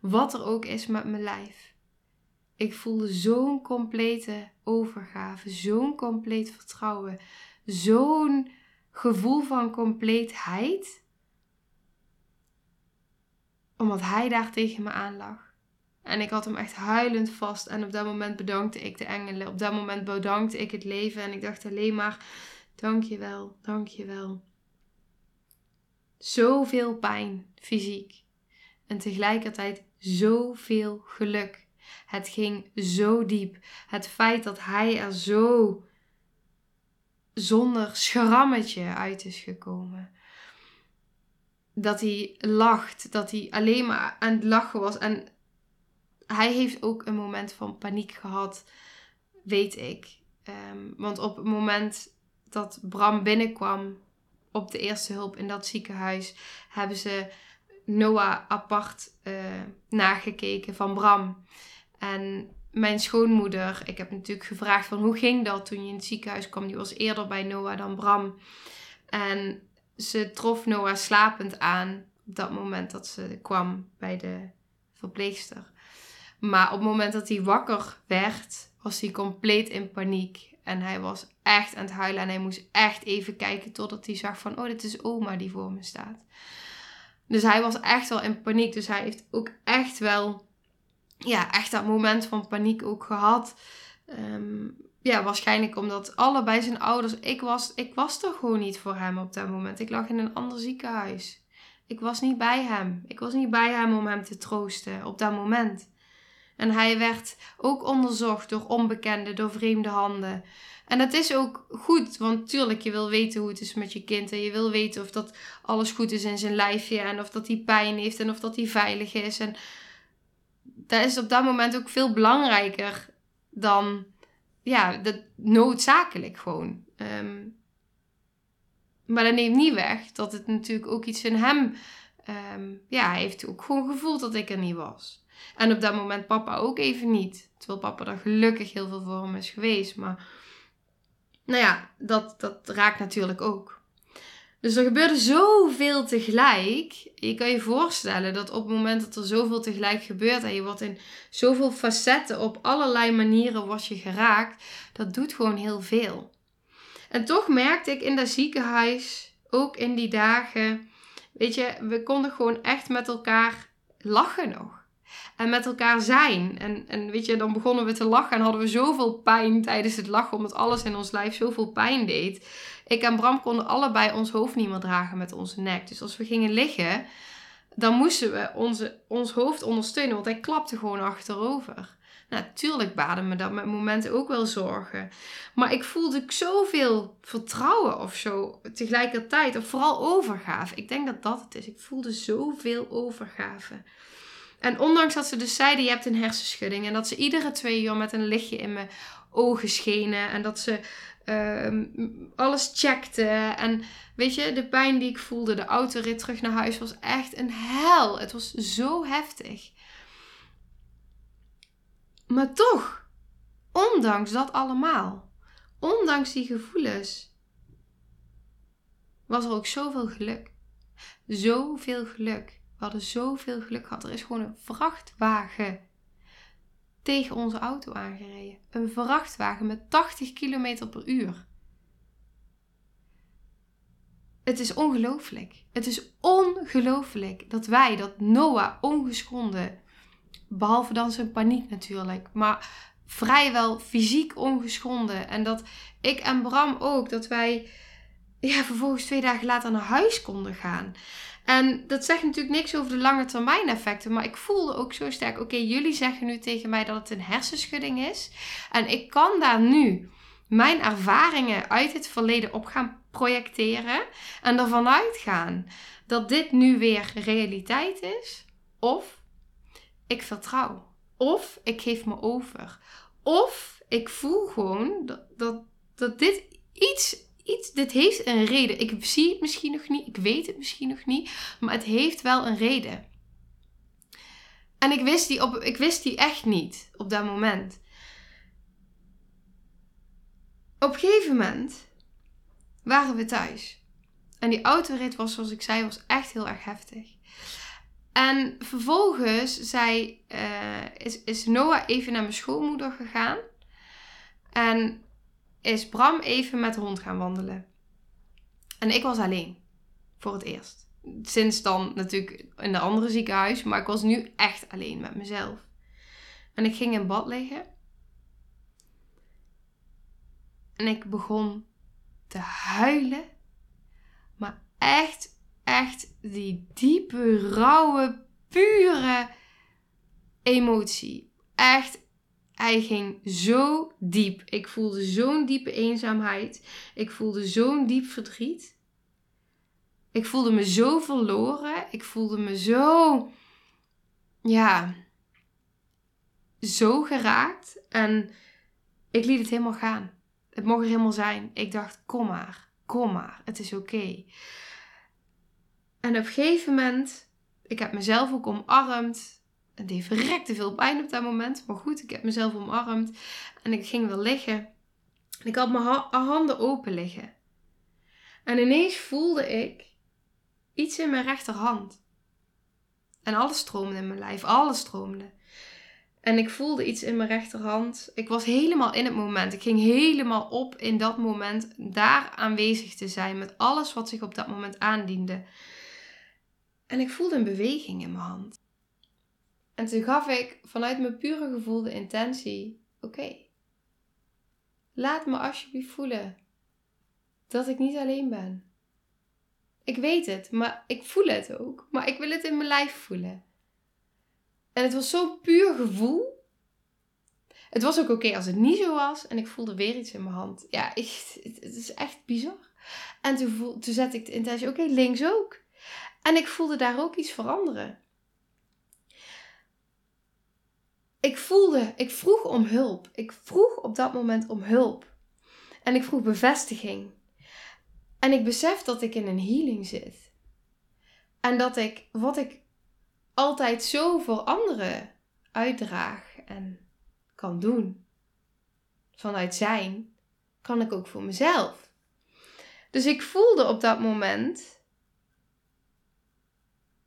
Wat er ook is met mijn lijf. Ik voelde zo'n complete overgave, zo'n compleet vertrouwen, zo'n gevoel van compleetheid. Omdat hij daar tegen me aan lag. En ik had hem echt huilend vast. En op dat moment bedankte ik de engelen. Op dat moment bedankte ik het leven. En ik dacht alleen maar: dankjewel, dankjewel. Zoveel pijn, fysiek. En tegelijkertijd zoveel geluk. Het ging zo diep. Het feit dat hij er zo zonder schrammetje uit is gekomen. Dat hij lacht, dat hij alleen maar aan het lachen was. En hij heeft ook een moment van paniek gehad, weet ik. Ehm, want op het moment dat Bram binnenkwam op de eerste hulp in dat ziekenhuis, hebben ze Noah apart uh, nagekeken van Bram. En mijn schoonmoeder, ik heb natuurlijk gevraagd van hoe ging dat toen je in het ziekenhuis kwam. Die was eerder bij Noah dan Bram. En ze trof Noah slapend aan op dat moment dat ze kwam bij de verpleegster. Maar op het moment dat hij wakker werd, was hij compleet in paniek. En hij was echt aan het huilen en hij moest echt even kijken totdat hij zag van, oh, dit is oma die voor me staat. Dus hij was echt wel in paniek. Dus hij heeft ook echt wel, ja, echt dat moment van paniek ook gehad. Ehm, ja, waarschijnlijk omdat allebei zijn ouders, ik was, ik was er gewoon niet voor hem op dat moment. Ik lag in een ander ziekenhuis. Ik was niet bij hem. Ik was niet bij hem om hem te troosten op dat moment. En hij werd ook onderzocht door onbekenden, door vreemde handen. En dat is ook goed, want tuurlijk, je wil weten hoe het is met je kind. En je wil weten of dat alles goed is in zijn lijfje. En of dat hij pijn heeft en of dat hij veilig is. En dat is op dat moment ook veel belangrijker dan, ja, dat noodzakelijk gewoon. Ehm, maar dat neemt niet weg dat het natuurlijk ook iets in hem, um, ja, hij heeft ook gewoon gevoeld dat ik er niet was. En op dat moment papa ook even niet. Terwijl papa er gelukkig heel veel voor hem is geweest. Maar nou ja, dat, dat raakt natuurlijk ook. Dus er gebeurde zoveel tegelijk. Je kan je voorstellen dat op het moment dat er zoveel tegelijk gebeurt en je wordt in zoveel facetten op allerlei manieren wordt je geraakt, dat doet gewoon heel veel. En toch merkte ik in dat ziekenhuis, ook in die dagen, weet je, we konden gewoon echt met elkaar lachen nog en met elkaar zijn. En, en weet je, dan begonnen we te lachen en hadden we zoveel pijn tijdens het lachen, omdat alles in ons lijf zoveel pijn deed. Ik en Bram konden allebei ons hoofd niet meer dragen met onze nek. Dus als we gingen liggen, dan moesten we onze, ons hoofd ondersteunen, want hij klapte gewoon achterover. Natuurlijk baden me dat met momenten ook wel zorgen. Maar ik voelde zoveel vertrouwen of zo tegelijkertijd. Of vooral overgave. Ik denk dat dat het is. Ik voelde zoveel overgave. En ondanks dat ze dus zeiden, je hebt een hersenschudding. En dat ze iedere twee uur met een lichtje in mijn ogen schenen. En dat ze uh, alles checkten. En weet je, de pijn die ik voelde, de autorit terug naar huis, was echt een hel. Het was zo heftig. Maar toch, ondanks dat allemaal, ondanks die gevoelens, was er ook zoveel geluk. Zoveel geluk. We hadden zoveel geluk gehad. Er is gewoon een vrachtwagen tegen onze auto aangereden. Een vrachtwagen met 80 km per uur. Het is ongelooflijk. Het is ongelooflijk dat wij, dat Noah ongeschonden, behalve dan zijn paniek natuurlijk, maar vrijwel fysiek ongeschonden. En dat ik en Bram ook, dat wij ja, vervolgens twee dagen later naar huis konden gaan. En dat zegt natuurlijk niks over de lange termijn effecten. Maar ik voelde ook zo sterk: oké, jullie zeggen nu tegen mij dat het een hersenschudding is. En ik kan daar nu mijn ervaringen uit het verleden op gaan projecteren. En ervan uitgaan dat dit nu weer realiteit is. Of ik vertrouw. Of ik geef me over. Of ik voel gewoon dat, dat, dat dit iets dit heeft een reden. Ik zie het misschien nog niet, ik weet het misschien nog niet, maar het heeft wel een reden. En ik wist, die op, ik wist die echt niet op dat moment. Op een gegeven moment waren we thuis. En die autorit was, zoals ik zei, was echt heel erg heftig. En vervolgens zei, uh, is, is Noah even naar mijn schoonmoeder gegaan. En is Bram even met de hond gaan wandelen. En ik was alleen. Voor het eerst. Sinds dan natuurlijk in de andere ziekenhuis. Maar ik was nu echt alleen met mezelf. En ik ging in bad liggen. En ik begon te huilen. Maar echt, echt die diepe, rauwe, pure emotie. Echt, hij ging zo diep. Ik voelde zo'n diepe eenzaamheid. Ik voelde zo'n diep verdriet. Ik voelde me zo verloren. Ik voelde me zo, ja, zo geraakt. En ik liet het helemaal gaan. Het mocht er helemaal zijn. Ik dacht, kom maar, kom maar, het is oké. En op een gegeven moment, ik heb mezelf ook omarmd. Het deed verrekte veel pijn op dat moment. Maar goed, ik heb mezelf omarmd. En ik ging weer liggen. En ik had mijn handen open liggen. En ineens voelde ik iets in mijn rechterhand. En alles stroomde in mijn lijf. Alles stroomde. En ik voelde iets in mijn rechterhand. Ik was helemaal in het moment. Ik ging helemaal op in dat moment daar aanwezig te zijn met alles wat zich op dat moment aandiende. En ik voelde een beweging in mijn hand. En toen gaf ik vanuit mijn pure gevoel de intentie: oké, laat me alsjeblieft voelen dat ik niet alleen ben. Ik weet het, maar ik voel het ook. Maar ik wil het in mijn lijf voelen. En het was zo'n puur gevoel. Het was ook oké als het niet zo was. En ik voelde weer iets in mijn hand. Ja, het, is echt bizar. En toen, voel, toen zette ik de intentie, oké, links ook. En ik voelde daar ook iets veranderen. Ik voelde, ik vroeg om hulp. Ik vroeg op dat moment om hulp. En ik vroeg bevestiging. En ik besef dat ik in een healing zit. En dat ik wat ik altijd zo voor anderen uitdraag en kan doen. Vanuit zijn kan ik ook voor mezelf. Dus ik voelde op dat moment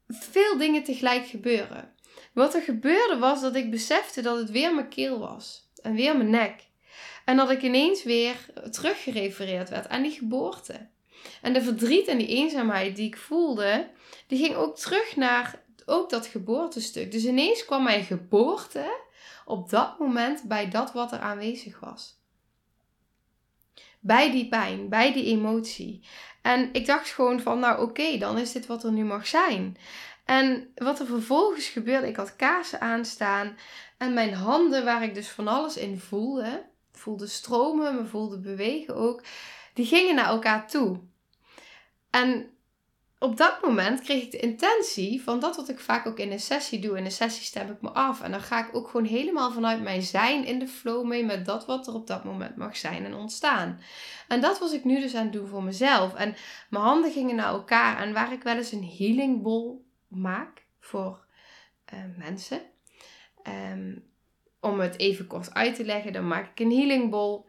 veel dingen tegelijk gebeuren. Wat er gebeurde was dat ik besefte dat het weer mijn keel was en weer mijn nek. En dat ik ineens weer teruggerefereerd werd aan die geboorte. En de verdriet en die eenzaamheid die ik voelde, die ging ook terug naar ook dat geboortestuk. Dus ineens kwam mijn geboorte op dat moment bij dat wat er aanwezig was. Bij die pijn, bij die emotie. En ik dacht gewoon van, nou oké, dan is dit wat er nu mag zijn. En wat er vervolgens gebeurde, ik had kaarsen aanstaan en mijn handen, waar ik dus van alles in voelde, voelde stromen, me voelde bewegen ook, die gingen naar elkaar toe. En op dat moment kreeg ik de intentie van dat wat ik vaak ook in een sessie doe. In een sessie stem ik me af. En dan ga ik ook gewoon helemaal vanuit mijn zijn in de flow mee met dat wat er op dat moment mag zijn en ontstaan. En dat was ik nu dus aan het doen voor mezelf. En mijn handen gingen naar elkaar. En waar ik wel eens een healing bowl maak voor uh, mensen. Um, om het even kort uit te leggen, dan maak ik een healing bowl.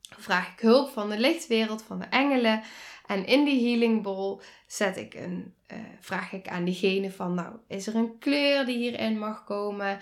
Vraag ik hulp van de lichtwereld, van de engelen. En in die healing bowl zet ik een, uh, vraag ik aan diegene van, nou, is er een kleur die hierin mag komen?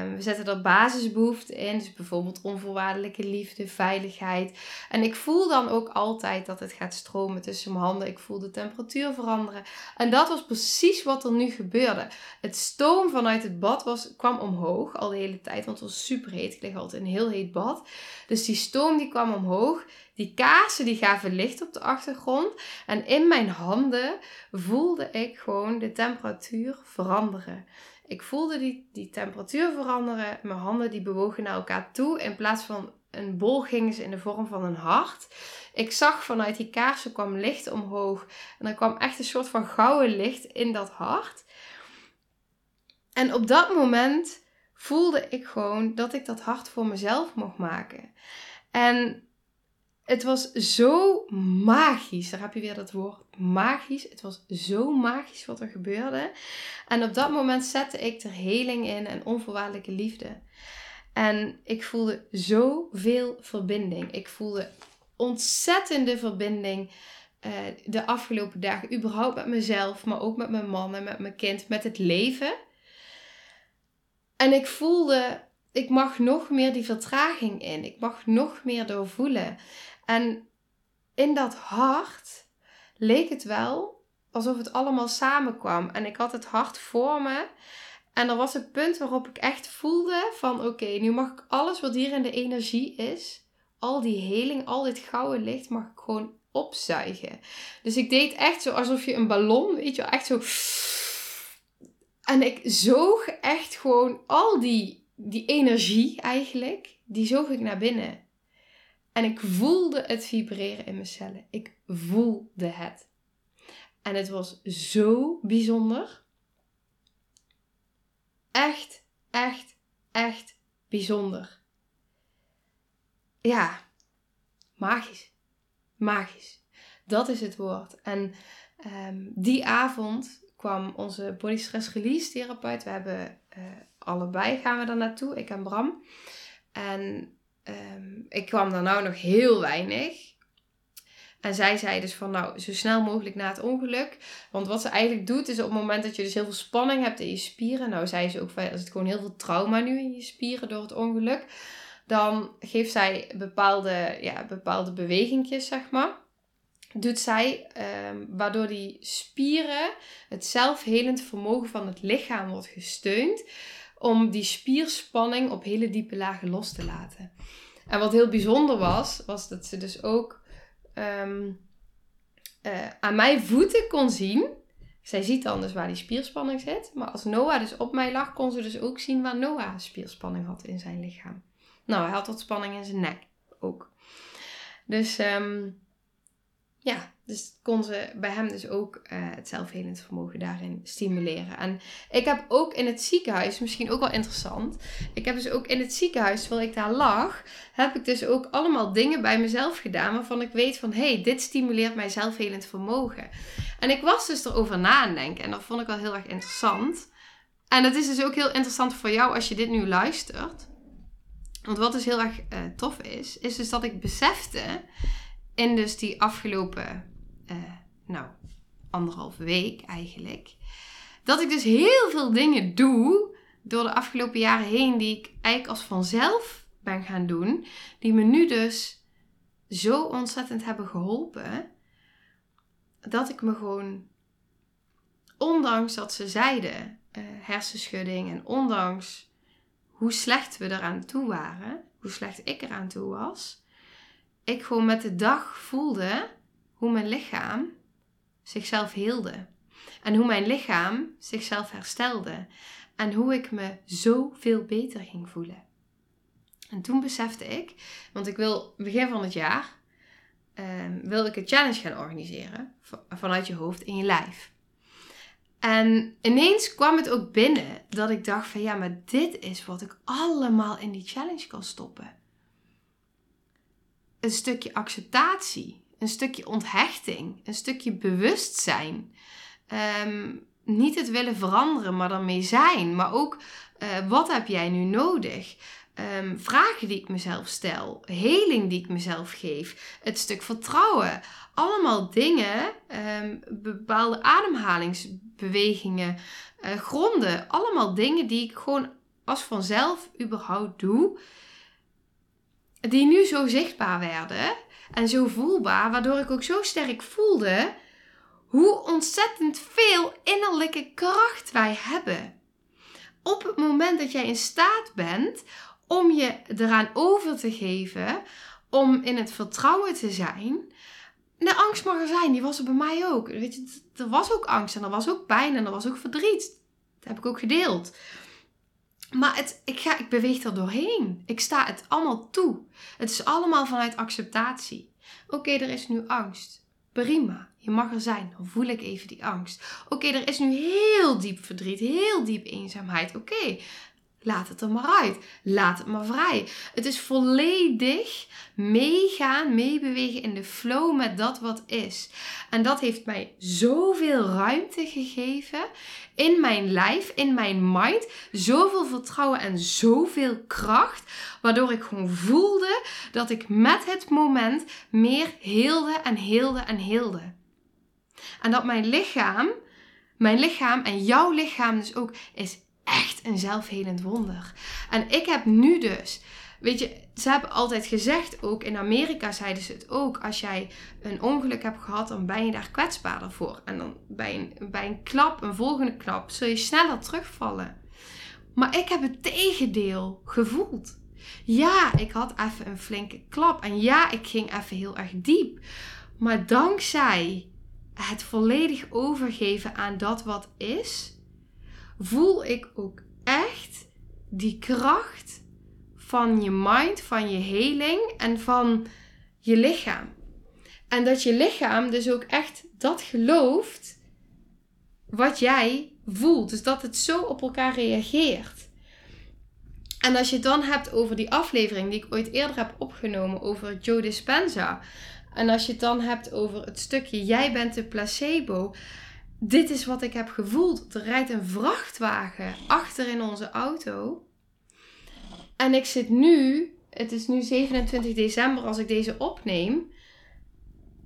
Um, we zetten er basisbehoeften in, dus bijvoorbeeld onvoorwaardelijke liefde, veiligheid. En ik voel dan ook altijd dat het gaat stromen tussen mijn handen. Ik voel de temperatuur veranderen. En dat was precies wat er nu gebeurde. Het stoom vanuit het bad was, kwam omhoog al de hele tijd, want het was super heet. Ik lig altijd in een heel heet bad. Dus die stoom die kwam omhoog. Die kaarsen die gaven licht op de achtergrond. En in mijn handen voelde ik gewoon de temperatuur veranderen. Ik voelde die, die temperatuur veranderen. Mijn handen die bewogen naar elkaar toe. In plaats van een bol gingen ze in de vorm van een hart. Ik zag vanuit die kaarsen kwam licht omhoog. En er kwam echt een soort van gouden licht in dat hart. En op dat moment voelde ik gewoon dat ik dat hart voor mezelf mocht maken. En het was zo magisch. Daar heb je weer dat woord magisch. Het was zo magisch wat er gebeurde. En op dat moment zette ik er heling in en onvoorwaardelijke liefde. En ik voelde zoveel verbinding. Ik voelde ontzettende verbinding uh, de afgelopen dagen. Überhaupt met mezelf, maar ook met mijn man en met mijn kind, met het leven. En ik voelde, ik mag nog meer die vertraging in. Ik mag nog meer doorvoelen. En in dat hart leek het wel alsof het allemaal samenkwam. En ik had het hart voor me. En er was een punt waarop ik echt voelde van oké, nu mag ik alles wat hier in de energie is, al die heling, al dit gouden licht, mag ik gewoon opzuigen. Dus ik deed echt zo alsof je een ballon, weet je, echt zo. En ik zoog echt gewoon al die, die energie eigenlijk, die zoog ik naar binnen. En ik voelde het vibreren in mijn cellen. Ik voelde het. En het was zo bijzonder. Echt, echt, echt bijzonder. Ja, magisch. Magisch. Dat is het woord. En ehm, die avond kwam onze body stress release therapeut. We hebben uh, allebei gaan we daar naartoe, ik en Bram. En um, ik kwam daar nou nog heel weinig. En zij zei dus van nou, zo snel mogelijk na het ongeluk. Want wat ze eigenlijk doet is op het moment dat je dus heel veel spanning hebt in je spieren. Nou zei ze ook er zit gewoon heel veel trauma nu in je spieren door het ongeluk. Dan geeft zij bepaalde, ja, bepaalde bewegingjes, zeg maar. Doet zij, um, waardoor die spieren, het zelfhelend vermogen van het lichaam wordt gesteund om die spierspanning op hele diepe lagen los te laten. En wat heel bijzonder was, was dat ze dus ook um, uh, aan mijn voeten kon zien. Zij ziet dan dus waar die spierspanning zit. Maar als Noah dus op mij lag, kon ze dus ook zien waar Noah spierspanning had in zijn lichaam. Nou, hij had wat spanning in zijn nek ook. Dus um, ja, dus kon ze bij hem dus ook uh, het zelfhelend vermogen daarin stimuleren. En ik heb ook in het ziekenhuis, misschien ook wel interessant. Ik heb dus ook in het ziekenhuis, terwijl ik daar lag, heb ik dus ook allemaal dingen bij mezelf gedaan waarvan ik weet van, hé, hey, dit stimuleert mijn zelfhelend vermogen. En ik was dus erover na aan denken en dat vond ik wel heel erg interessant. En het is dus ook heel interessant voor jou als je dit nu luistert. Want wat dus heel erg uh, tof is, is dus dat ik besefte in dus die afgelopen, uh, nou, anderhalve week eigenlijk, dat ik dus heel veel dingen doe door de afgelopen jaren heen die ik eigenlijk als vanzelf ben gaan doen, die me nu dus zo ontzettend hebben geholpen, dat ik me gewoon, ondanks dat ze zeiden, uh, hersenschudding en ondanks hoe slecht we eraan toe waren, hoe slecht ik eraan toe was, ik gewoon met de dag voelde hoe mijn lichaam zichzelf hielde. En hoe mijn lichaam zichzelf herstelde. En hoe ik me zoveel beter ging voelen. En toen besefte ik, want ik wil begin van het jaar, uh, wil ik een challenge gaan organiseren. Vanuit je hoofd in je lijf. En ineens kwam het ook binnen dat ik dacht van ja, maar dit is wat ik allemaal in die challenge kan stoppen een stukje acceptatie, een stukje onthechting, een stukje bewustzijn. Ehm, niet het willen veranderen, maar ermee zijn. Maar ook uh, wat heb jij nu nodig? Um, vragen die ik mezelf stel, heling die ik mezelf geef, het stuk vertrouwen. Allemaal dingen, um, bepaalde ademhalingsbewegingen, uh, gronden. Allemaal dingen die ik gewoon als vanzelf überhaupt doe die nu zo zichtbaar werden en zo voelbaar, waardoor ik ook zo sterk voelde hoe ontzettend veel innerlijke kracht wij hebben. Op het moment dat jij in staat bent om je eraan over te geven, om in het vertrouwen te zijn. De angst mag er zijn, die was er bij mij ook. Weet je, er was ook angst en er was ook pijn en er was ook verdriet. Dat heb ik ook gedeeld. Maar het, ik, ga, ik beweeg er doorheen. Ik sta het allemaal toe. Het is allemaal vanuit acceptatie. Oké, er is nu angst. Prima, je mag er zijn. Dan voel ik even die angst. Oké, er is nu heel diep verdriet, heel diep eenzaamheid. Oké, Laat het er maar uit. Laat het maar vrij. Het is volledig meegaan, meebewegen in de flow met dat wat is. En dat heeft mij zoveel ruimte gegeven in mijn lijf, in mijn mind. Zoveel vertrouwen en zoveel kracht. Waardoor ik gewoon voelde dat ik met het moment meer heelde en heelde en heelde. En dat mijn lichaam, mijn lichaam en jouw lichaam dus ook, is echt een zelfhelend wonder. En ik heb nu dus, weet je, ze hebben altijd gezegd, ook in Amerika zeiden ze het ook, als jij een ongeluk hebt gehad, dan ben je daar kwetsbaarder voor. En dan bij een, bij een klap, een volgende klap, zul je sneller terugvallen. Maar ik heb het tegendeel gevoeld. Ja, ik had even een flinke klap. En ja, ik ging even heel erg diep. Maar dankzij het volledig overgeven aan dat wat is, voel ik ook echt die kracht van je mind, van je heling en van je lichaam. En dat je lichaam dus ook echt dat gelooft wat jij voelt. Dus dat het zo op elkaar reageert. En als je het dan hebt over die aflevering die ik ooit eerder heb opgenomen over Joe Dispenza. En als je het dan hebt over het stukje jij bent de placebo dit is wat ik heb gevoeld. Er rijdt een vrachtwagen achter in onze auto. En ik zit nu, het is nu 27 december als ik deze opneem.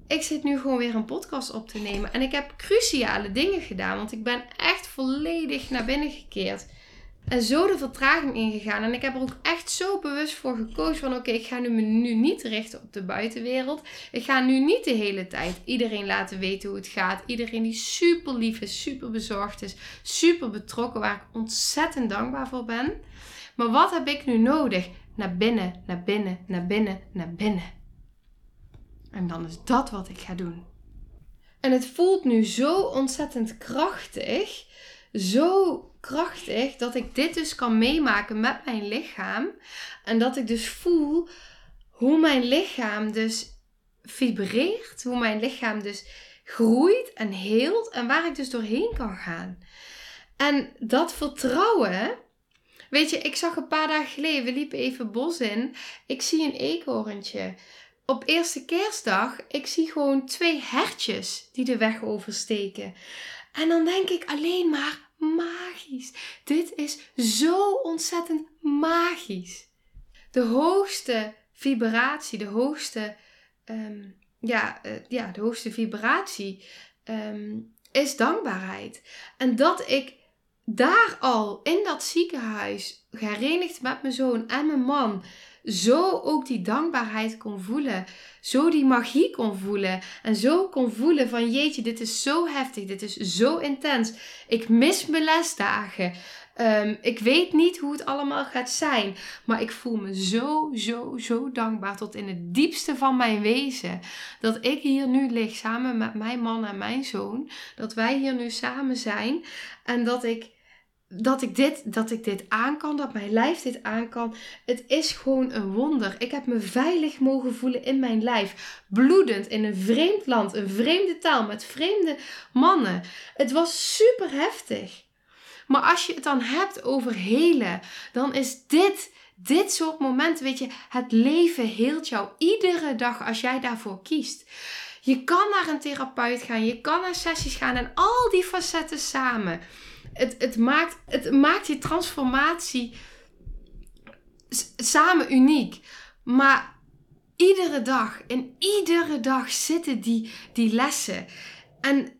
Ik zit nu gewoon weer een podcast op te nemen. En ik heb cruciale dingen gedaan, want ik ben echt volledig naar binnen gekeerd. En zo de vertraging ingegaan. En ik heb er ook echt zo bewust voor gekozen van oké, ik ga nu me nu niet richten op de buitenwereld. Ik ga nu niet de hele tijd iedereen laten weten hoe het gaat. Iedereen die super lief is, super bezorgd is, super betrokken, waar ik ontzettend dankbaar voor ben. Maar wat heb ik nu nodig? Naar binnen, naar binnen, naar binnen, naar binnen. En dan is dat wat ik ga doen. En het voelt nu zo ontzettend krachtig. Zo krachtig dat ik dit dus kan meemaken met mijn lichaam. En dat ik dus voel hoe mijn lichaam dus vibreert. Hoe mijn lichaam dus groeit en heelt. En waar ik dus doorheen kan gaan. En dat vertrouwen. Weet je, ik zag een paar dagen geleden, we liepen even bos in. Ik zie een eekhoorntje. Op eerste kerstdag, ik zie gewoon twee hertjes die de weg oversteken. En dan denk ik alleen maar, magisch. Dit is zo ontzettend magisch. De hoogste vibratie, de hoogste, ehm, ja, uh, ja, de hoogste vibratie ehm, is dankbaarheid. En dat ik daar al in dat ziekenhuis, gerenigd met mijn zoon en mijn man, zo ook die dankbaarheid kon voelen. Zo die magie kon voelen. En zo kon voelen van jeetje, dit is zo heftig. Dit is zo intens. Ik mis mijn lesdagen. Um, ik weet niet hoe het allemaal gaat zijn. Maar ik voel me zo, zo, zo dankbaar tot in het diepste van mijn wezen. Dat ik hier nu lig samen met mijn man en mijn zoon. Dat wij hier nu samen zijn. En dat ik dat ik, dit, dat ik dit aan kan, dat mijn lijf dit aan kan. Het is gewoon een wonder. Ik heb me veilig mogen voelen in mijn lijf. Bloedend in een vreemd land, een vreemde taal met vreemde mannen. Het was super heftig. Maar als je het dan hebt over helen, dan is dit, dit soort momenten, weet je, het leven heelt jou iedere dag als jij daarvoor kiest. Je kan naar een therapeut gaan, je kan naar sessies gaan en al die facetten samen het, het, maakt, het maakt die transformatie samen uniek. Maar iedere dag, in iedere dag zitten die, die lessen. En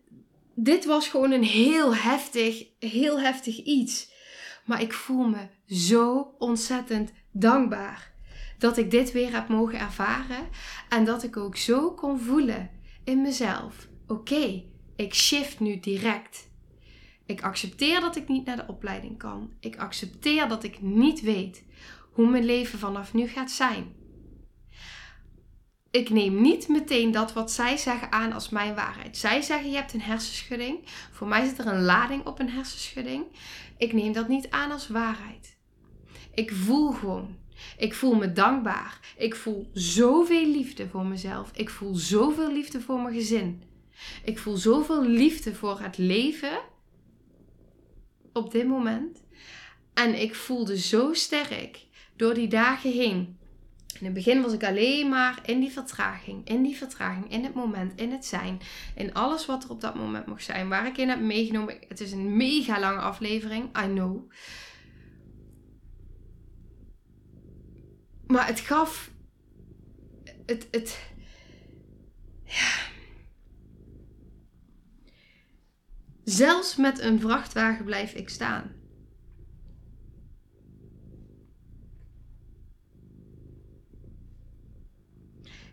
dit was gewoon een heel heftig, heel heftig iets. Maar ik voel me zo ontzettend dankbaar dat ik dit weer heb mogen ervaren. En dat ik ook zo kon voelen in mezelf. Oké, ik shift nu direct. Ik accepteer dat ik niet naar de opleiding kan. Ik accepteer dat ik niet weet hoe mijn leven vanaf nu gaat zijn. Ik neem niet meteen dat wat zij zeggen aan als mijn waarheid. Zij zeggen je hebt een hersenschudding. Voor mij zit er een lading op een hersenschudding. Ik neem dat niet aan als waarheid. Ik voel gewoon. Ik voel me dankbaar. Ik voel zoveel liefde voor mezelf. Ik voel zoveel liefde voor mijn gezin. Ik voel zoveel liefde voor het leven op dit moment. En ik voelde zo sterk door die dagen heen. In het begin was ik alleen maar in die vertraging, in die vertraging, in het moment, in het zijn, in alles wat er op dat moment mocht zijn, waar ik in heb meegenomen. Het is een mega lange aflevering, I know. Maar het gaf. Het. het ja. Zelfs met een vrachtwagen blijf ik staan.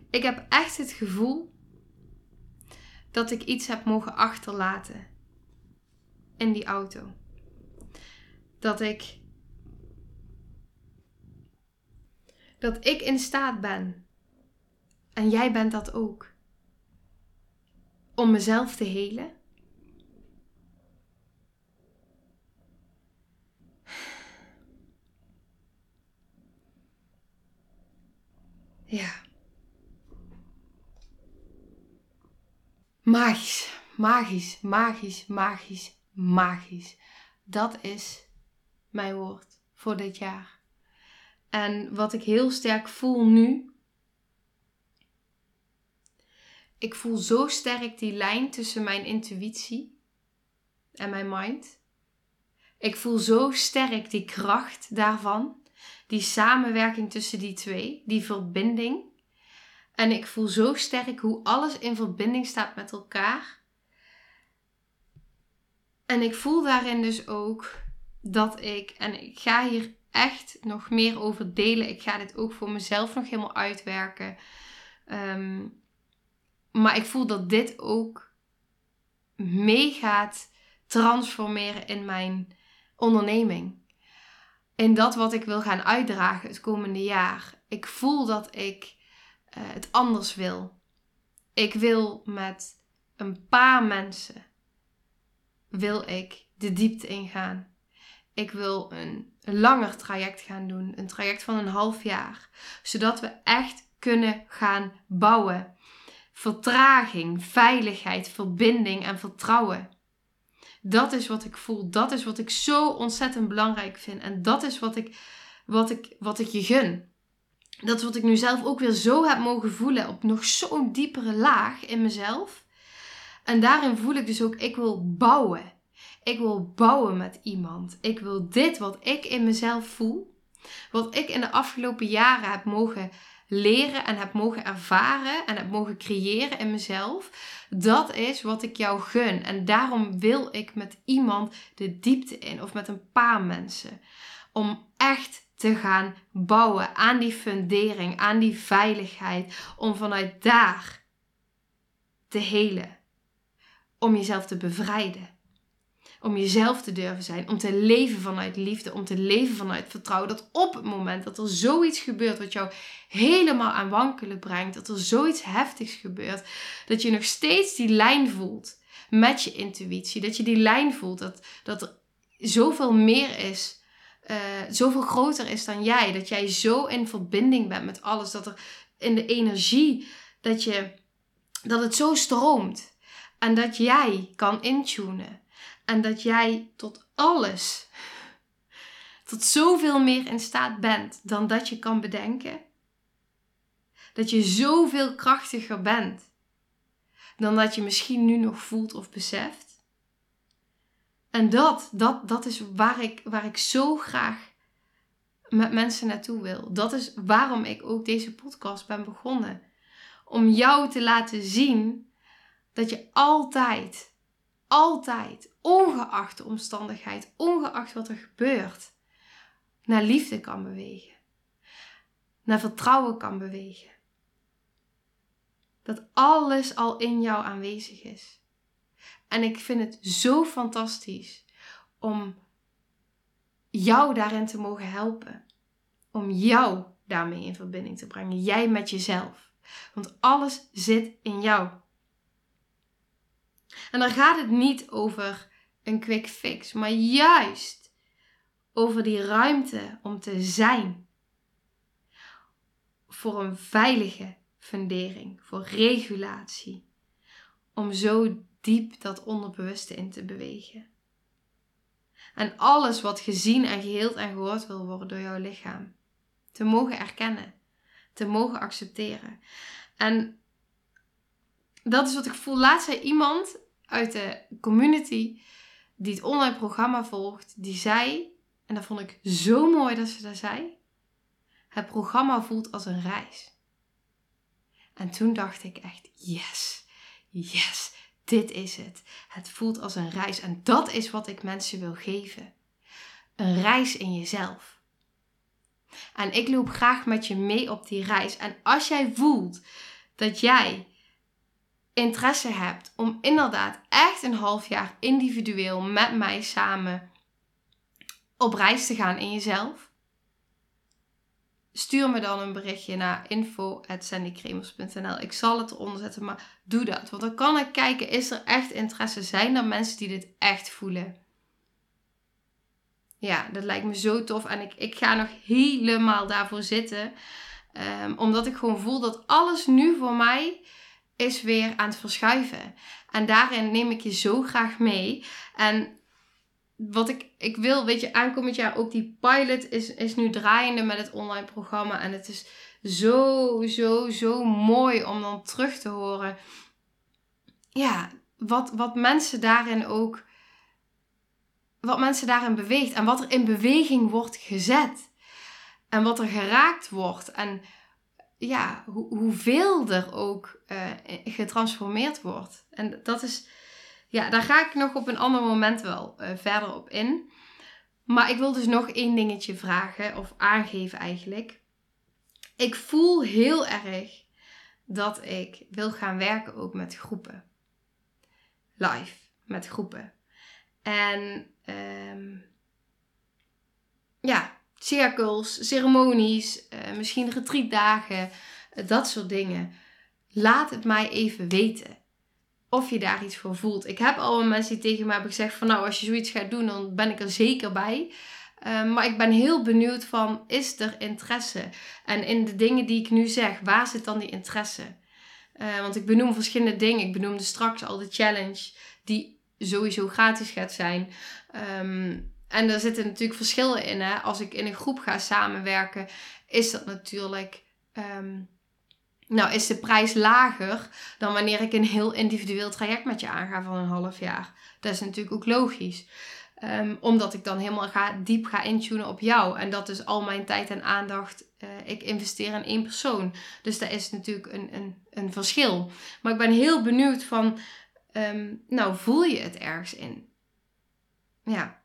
Ik heb echt het gevoel dat ik iets heb mogen achterlaten in die auto. Dat ik dat ik in staat ben en jij bent dat ook om mezelf te helen. Ja. Magisch, magisch, magisch, magisch, magisch. Dat is mijn woord voor dit jaar. En wat ik heel sterk voel nu. Ik voel zo sterk die lijn tussen mijn intuïtie en mijn mind. Ik voel zo sterk die kracht daarvan. Die samenwerking tussen die twee, die verbinding. En ik voel zo sterk hoe alles in verbinding staat met elkaar. En ik voel daarin dus ook dat ik, en ik ga hier echt nog meer over delen. Ik ga dit ook voor mezelf nog helemaal uitwerken. Ehm, maar ik voel dat dit ook mee gaat transformeren in mijn onderneming. In dat wat ik wil gaan uitdragen het komende jaar. Ik voel dat ik uh, het anders wil. Ik wil met een paar mensen wil ik de diepte ingaan. Ik wil een langer traject gaan doen, een traject van een half jaar, zodat we echt kunnen gaan bouwen. Vertraging, veiligheid, verbinding en vertrouwen. Dat is wat ik voel. Dat is wat ik zo ontzettend belangrijk vind. En dat is wat ik, wat ik, wat ik je gun dat is wat ik nu zelf ook weer zo heb mogen voelen op nog zo'n diepere laag in mezelf. En daarin voel ik dus ook, ik wil bouwen. Ik wil bouwen met iemand. Ik wil dit wat ik in mezelf voel, wat ik in de afgelopen jaren heb mogen leren en heb mogen ervaren en heb mogen creëren in mezelf. Dat is wat ik jou gun. En daarom wil ik met iemand de diepte in of met een paar mensen. Om echt te gaan bouwen aan die fundering, aan die veiligheid, om vanuit daar te helen, om jezelf te bevrijden, om jezelf te durven zijn, om te leven vanuit liefde, om te leven vanuit vertrouwen. Dat op het moment dat er zoiets gebeurt wat jou helemaal aan wankelen brengt, dat er zoiets heftigs gebeurt, dat je nog steeds die lijn voelt met je intuïtie, dat je die lijn voelt, dat, dat er zoveel meer is uh, zoveel groter is dan jij. Dat jij zo in verbinding bent met alles. Dat er in de energie, dat, je, dat het zo stroomt. En dat jij kan intunen. En dat jij tot alles, tot zoveel meer in staat bent dan dat je kan bedenken. Dat je zoveel krachtiger bent dan dat je misschien nu nog voelt of beseft. En dat, dat, dat is waar ik, waar ik zo graag met mensen naartoe wil. Dat is waarom ik ook deze podcast ben begonnen. Om jou te laten zien dat je altijd, altijd, ongeacht de omstandigheid, ongeacht wat er gebeurt, naar liefde kan bewegen. Naar vertrouwen kan bewegen. Dat alles al in jou aanwezig is. En ik vind het zo fantastisch om jou daarin te mogen helpen. Om jou daarmee in verbinding te brengen. Jij met jezelf. Want alles zit in jou. En dan gaat het niet over een quick fix, maar juist over die ruimte om te zijn. Voor een veilige fundering, voor regulatie. Om zo diep dat onderbewuste in te bewegen. En alles wat gezien en geheeld en gehoord wil worden door jouw lichaam. Te mogen erkennen. Te mogen accepteren. En dat is wat ik voel. Laatst zei iemand uit de community die het online programma volgt, die zei, en dat vond ik zo mooi dat ze dat zei, het programma voelt als een reis. En toen dacht ik echt, yes, yes, dit is het. Het voelt als een reis en dat is wat ik mensen wil geven. Een reis in jezelf. En ik loop graag met je mee op die reis. En als jij voelt dat jij interesse hebt om inderdaad echt een half jaar individueel met mij samen op reis te gaan in jezelf, stuur me dan een berichtje naar info.sandykremers.nl. Ik zal het eronder zetten, maar doe dat. Want dan kan ik kijken, is er echt interesse? Zijn er mensen die dit echt voelen? Ja, dat lijkt me zo tof. En ik, ik ga nog helemaal daarvoor zitten. Um, omdat ik gewoon voel dat alles nu voor mij is weer aan het verschuiven. En daarin neem ik je zo graag mee. En wat ik, ik wil, weet je, aankomend jaar ook die pilot is, is nu draaiende met het online programma. En het is zo, zo, zo mooi om dan terug te horen. Ja, wat, wat mensen daarin ook. Wat mensen daarin beweegt. En wat er in beweging wordt gezet. En wat er geraakt wordt. En ja, hoe, hoeveel er ook uh, getransformeerd wordt. En dat is ja, daar ga ik nog op een ander moment wel uh, verder op in. Maar ik wil dus nog één dingetje vragen, of aangeven eigenlijk. Ik voel heel erg dat ik wil gaan werken ook met groepen. Live, met groepen. En um, ja, cirkels, ceremonies, uh, misschien retreatdagen, uh, dat soort dingen. Laat het mij even weten of je daar iets voor voelt. Ik heb al mensen die tegen me hebben gezegd van nou als je zoiets gaat doen dan ben ik er zeker bij. Ehm, maar ik ben heel benieuwd van is er interesse? En in de dingen die ik nu zeg, waar zit dan die interesse? Want ik benoem verschillende dingen. Ik benoemde straks al de challenge die sowieso gratis gaat zijn. Um, en er zitten natuurlijk verschillen in. Hè? Als ik in een groep ga samenwerken, is dat natuurlijk um, nou, is de prijs lager dan wanneer ik een heel individueel traject met je aanga van een half jaar. Dat is natuurlijk ook logisch. Um, omdat ik dan helemaal ga, diep ga intunen op jou. En dat is al mijn tijd en aandacht. Uh, ik investeer in één persoon. Dus dat is natuurlijk een, een, een verschil. Maar ik ben heel benieuwd van... Um, nou, voel je het ergens in? Ja.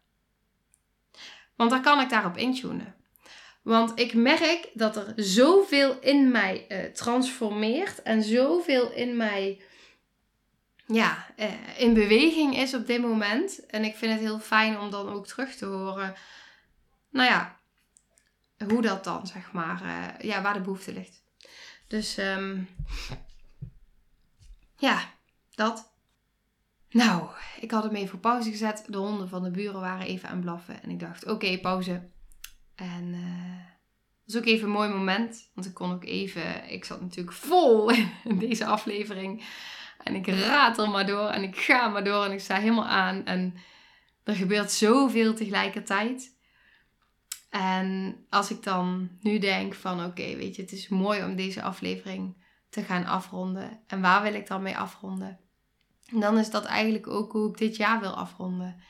Want dan kan ik daarop intunen. Want ik merk dat er zoveel in mij uh, transformeert en zoveel in mij ja, uh, in beweging is op dit moment. En ik vind het heel fijn om dan ook terug te horen, nou ja, hoe dat dan, zeg maar, uh, ja, waar de behoefte ligt. Dus um, ja, dat. Nou, ik had hem even op pauze gezet. De honden van de buren waren even aan blaffen. En ik dacht, oké, pauze. En uh, dat was ook even een mooi moment. Want ik kon ook even. Ik zat natuurlijk vol [LAUGHS] in deze aflevering. En ik raad er maar door. En ik ga maar door. En ik sta helemaal aan. En er gebeurt zoveel tegelijkertijd. En als ik dan nu denk van oké, weet je, het is mooi om deze aflevering te gaan afronden. En waar wil ik dan mee afronden? Dan is dat eigenlijk ook hoe ik dit jaar wil afronden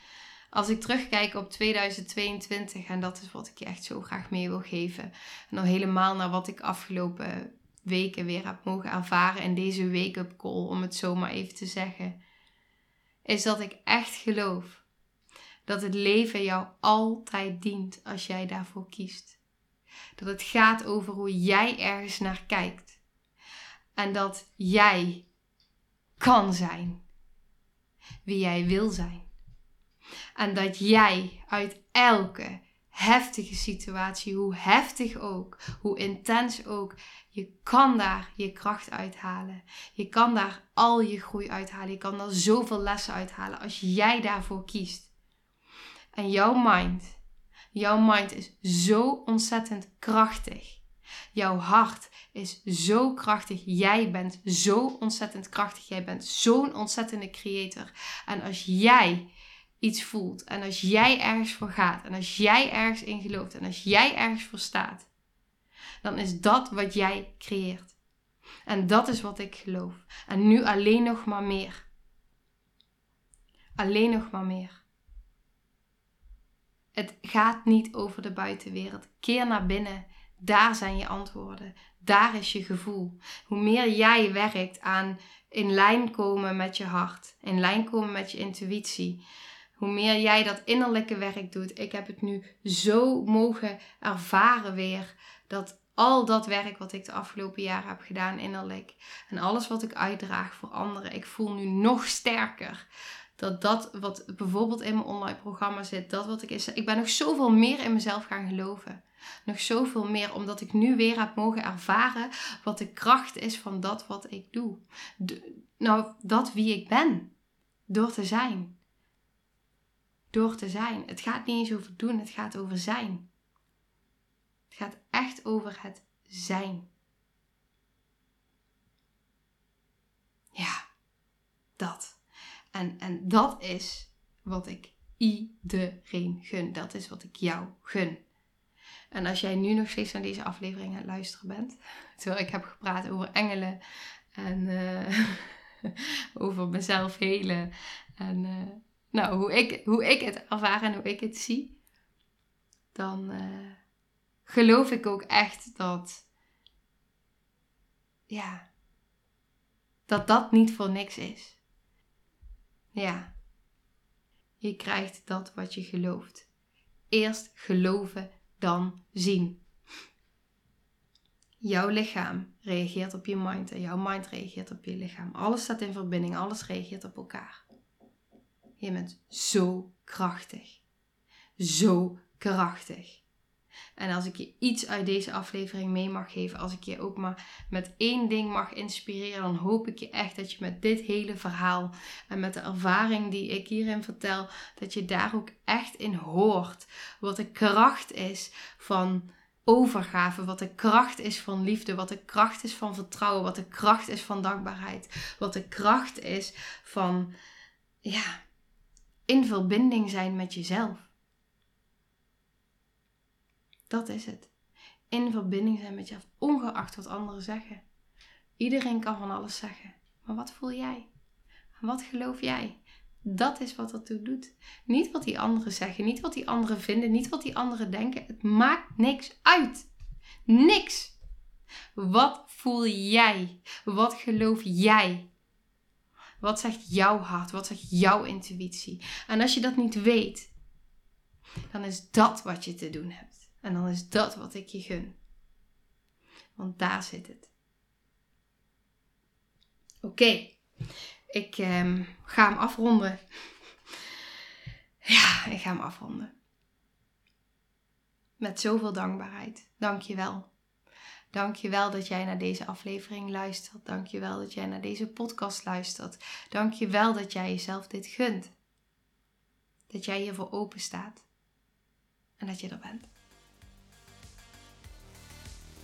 als ik terugkijk op 2022, en dat is wat ik je echt zo graag mee wil geven. En dan helemaal naar wat ik afgelopen weken weer heb mogen ervaren in deze wake-up call, om het zo maar even te zeggen. Is dat ik echt geloof dat het leven jou altijd dient als jij daarvoor kiest. Dat het gaat over hoe jij ergens naar kijkt. En dat jij kan zijn wie jij wil zijn. En dat jij uit elke heftige situatie, hoe heftig ook, hoe intens ook, je kan daar je kracht uithalen. Je kan daar al je groei uithalen. Je kan daar zoveel lessen uithalen als jij daarvoor kiest. En jouw mind, jouw mind is zo ontzettend krachtig. Jouw hart is zo krachtig. Jij bent zo ontzettend krachtig. Jij bent zo'n ontzettende creator. En als jij iets voelt en als jij ergens voor gaat en als jij ergens in gelooft en als jij ergens voor staat, dan is dat wat jij creëert. En dat is wat ik geloof. En nu alleen nog maar meer. Alleen nog maar meer. Het gaat niet over de buitenwereld. Keer naar binnen. Daar zijn je antwoorden. Daar is je gevoel. Hoe meer jij werkt aan in lijn komen met je hart, in lijn komen met je intuïtie, hoe meer jij dat innerlijke werk doet. Ik heb het nu zo mogen ervaren weer dat al dat werk wat ik de afgelopen jaren heb gedaan innerlijk en alles wat ik uitdraag voor anderen, ik voel nu nog sterker dat dat wat bijvoorbeeld in mijn online programma zit, dat wat ik is, ik ben nog zoveel meer in mezelf gaan geloven. Nog zoveel meer, omdat ik nu weer heb mogen ervaren wat de kracht is van dat wat ik doe. nou, dat wie ik ben. Door te zijn. Door te zijn. Het gaat niet eens over doen, het gaat over zijn. Het gaat echt over het zijn. Ja, dat. En, en dat is wat ik iedereen gun. Dat is wat ik jou gun. En als jij nu nog steeds naar deze aflevering aan het luisteren bent, [LAUGHS] terwijl ik heb gepraat over engelen en uh, [LAUGHS] over mezelf helen en uh, nou, hoe, ik, hoe ik het ervaar en hoe ik het zie, dan uh, geloof ik ook echt dat, ja, dat dat niet voor niks is. Ja, je krijgt dat wat je gelooft. Eerst geloven dan zien. Jouw lichaam reageert op je mind en jouw mind reageert op je lichaam. Alles staat in verbinding, alles reageert op elkaar. Je bent zo krachtig. Zo krachtig. En als ik je iets uit deze aflevering mee mag geven, als ik je ook maar met één ding mag inspireren, dan hoop ik je echt dat je met dit hele verhaal en met de ervaring die ik hierin vertel, dat je daar ook echt in hoort wat de kracht is van overgave, wat de kracht is van liefde, wat de kracht is van vertrouwen, wat de kracht is van dankbaarheid, wat de kracht is van ja, in verbinding zijn met jezelf. Dat is het. In verbinding zijn met jezelf, ongeacht wat anderen zeggen. Iedereen kan van alles zeggen. Maar wat voel jij? Wat geloof jij? Dat is wat ertoe doet. Niet wat die anderen zeggen, niet wat die anderen vinden, niet wat die anderen denken. Het maakt niks uit. Niks. Wat voel jij? Wat geloof jij? Wat zegt jouw hart? Wat zegt jouw intuïtie? En als je dat niet weet, dan is dat wat je te doen hebt. En dan is dat wat ik je gun. Want daar zit het. Oké, ik ehm, ga hem afronden. Ja, ik ga hem afronden. Met zoveel dankbaarheid. Dank je wel. Dank je wel dat jij naar deze aflevering luistert. Dank je wel dat jij naar deze podcast luistert. Dank je wel dat jij jezelf dit gunt. Dat jij hiervoor open staat. En dat je er bent.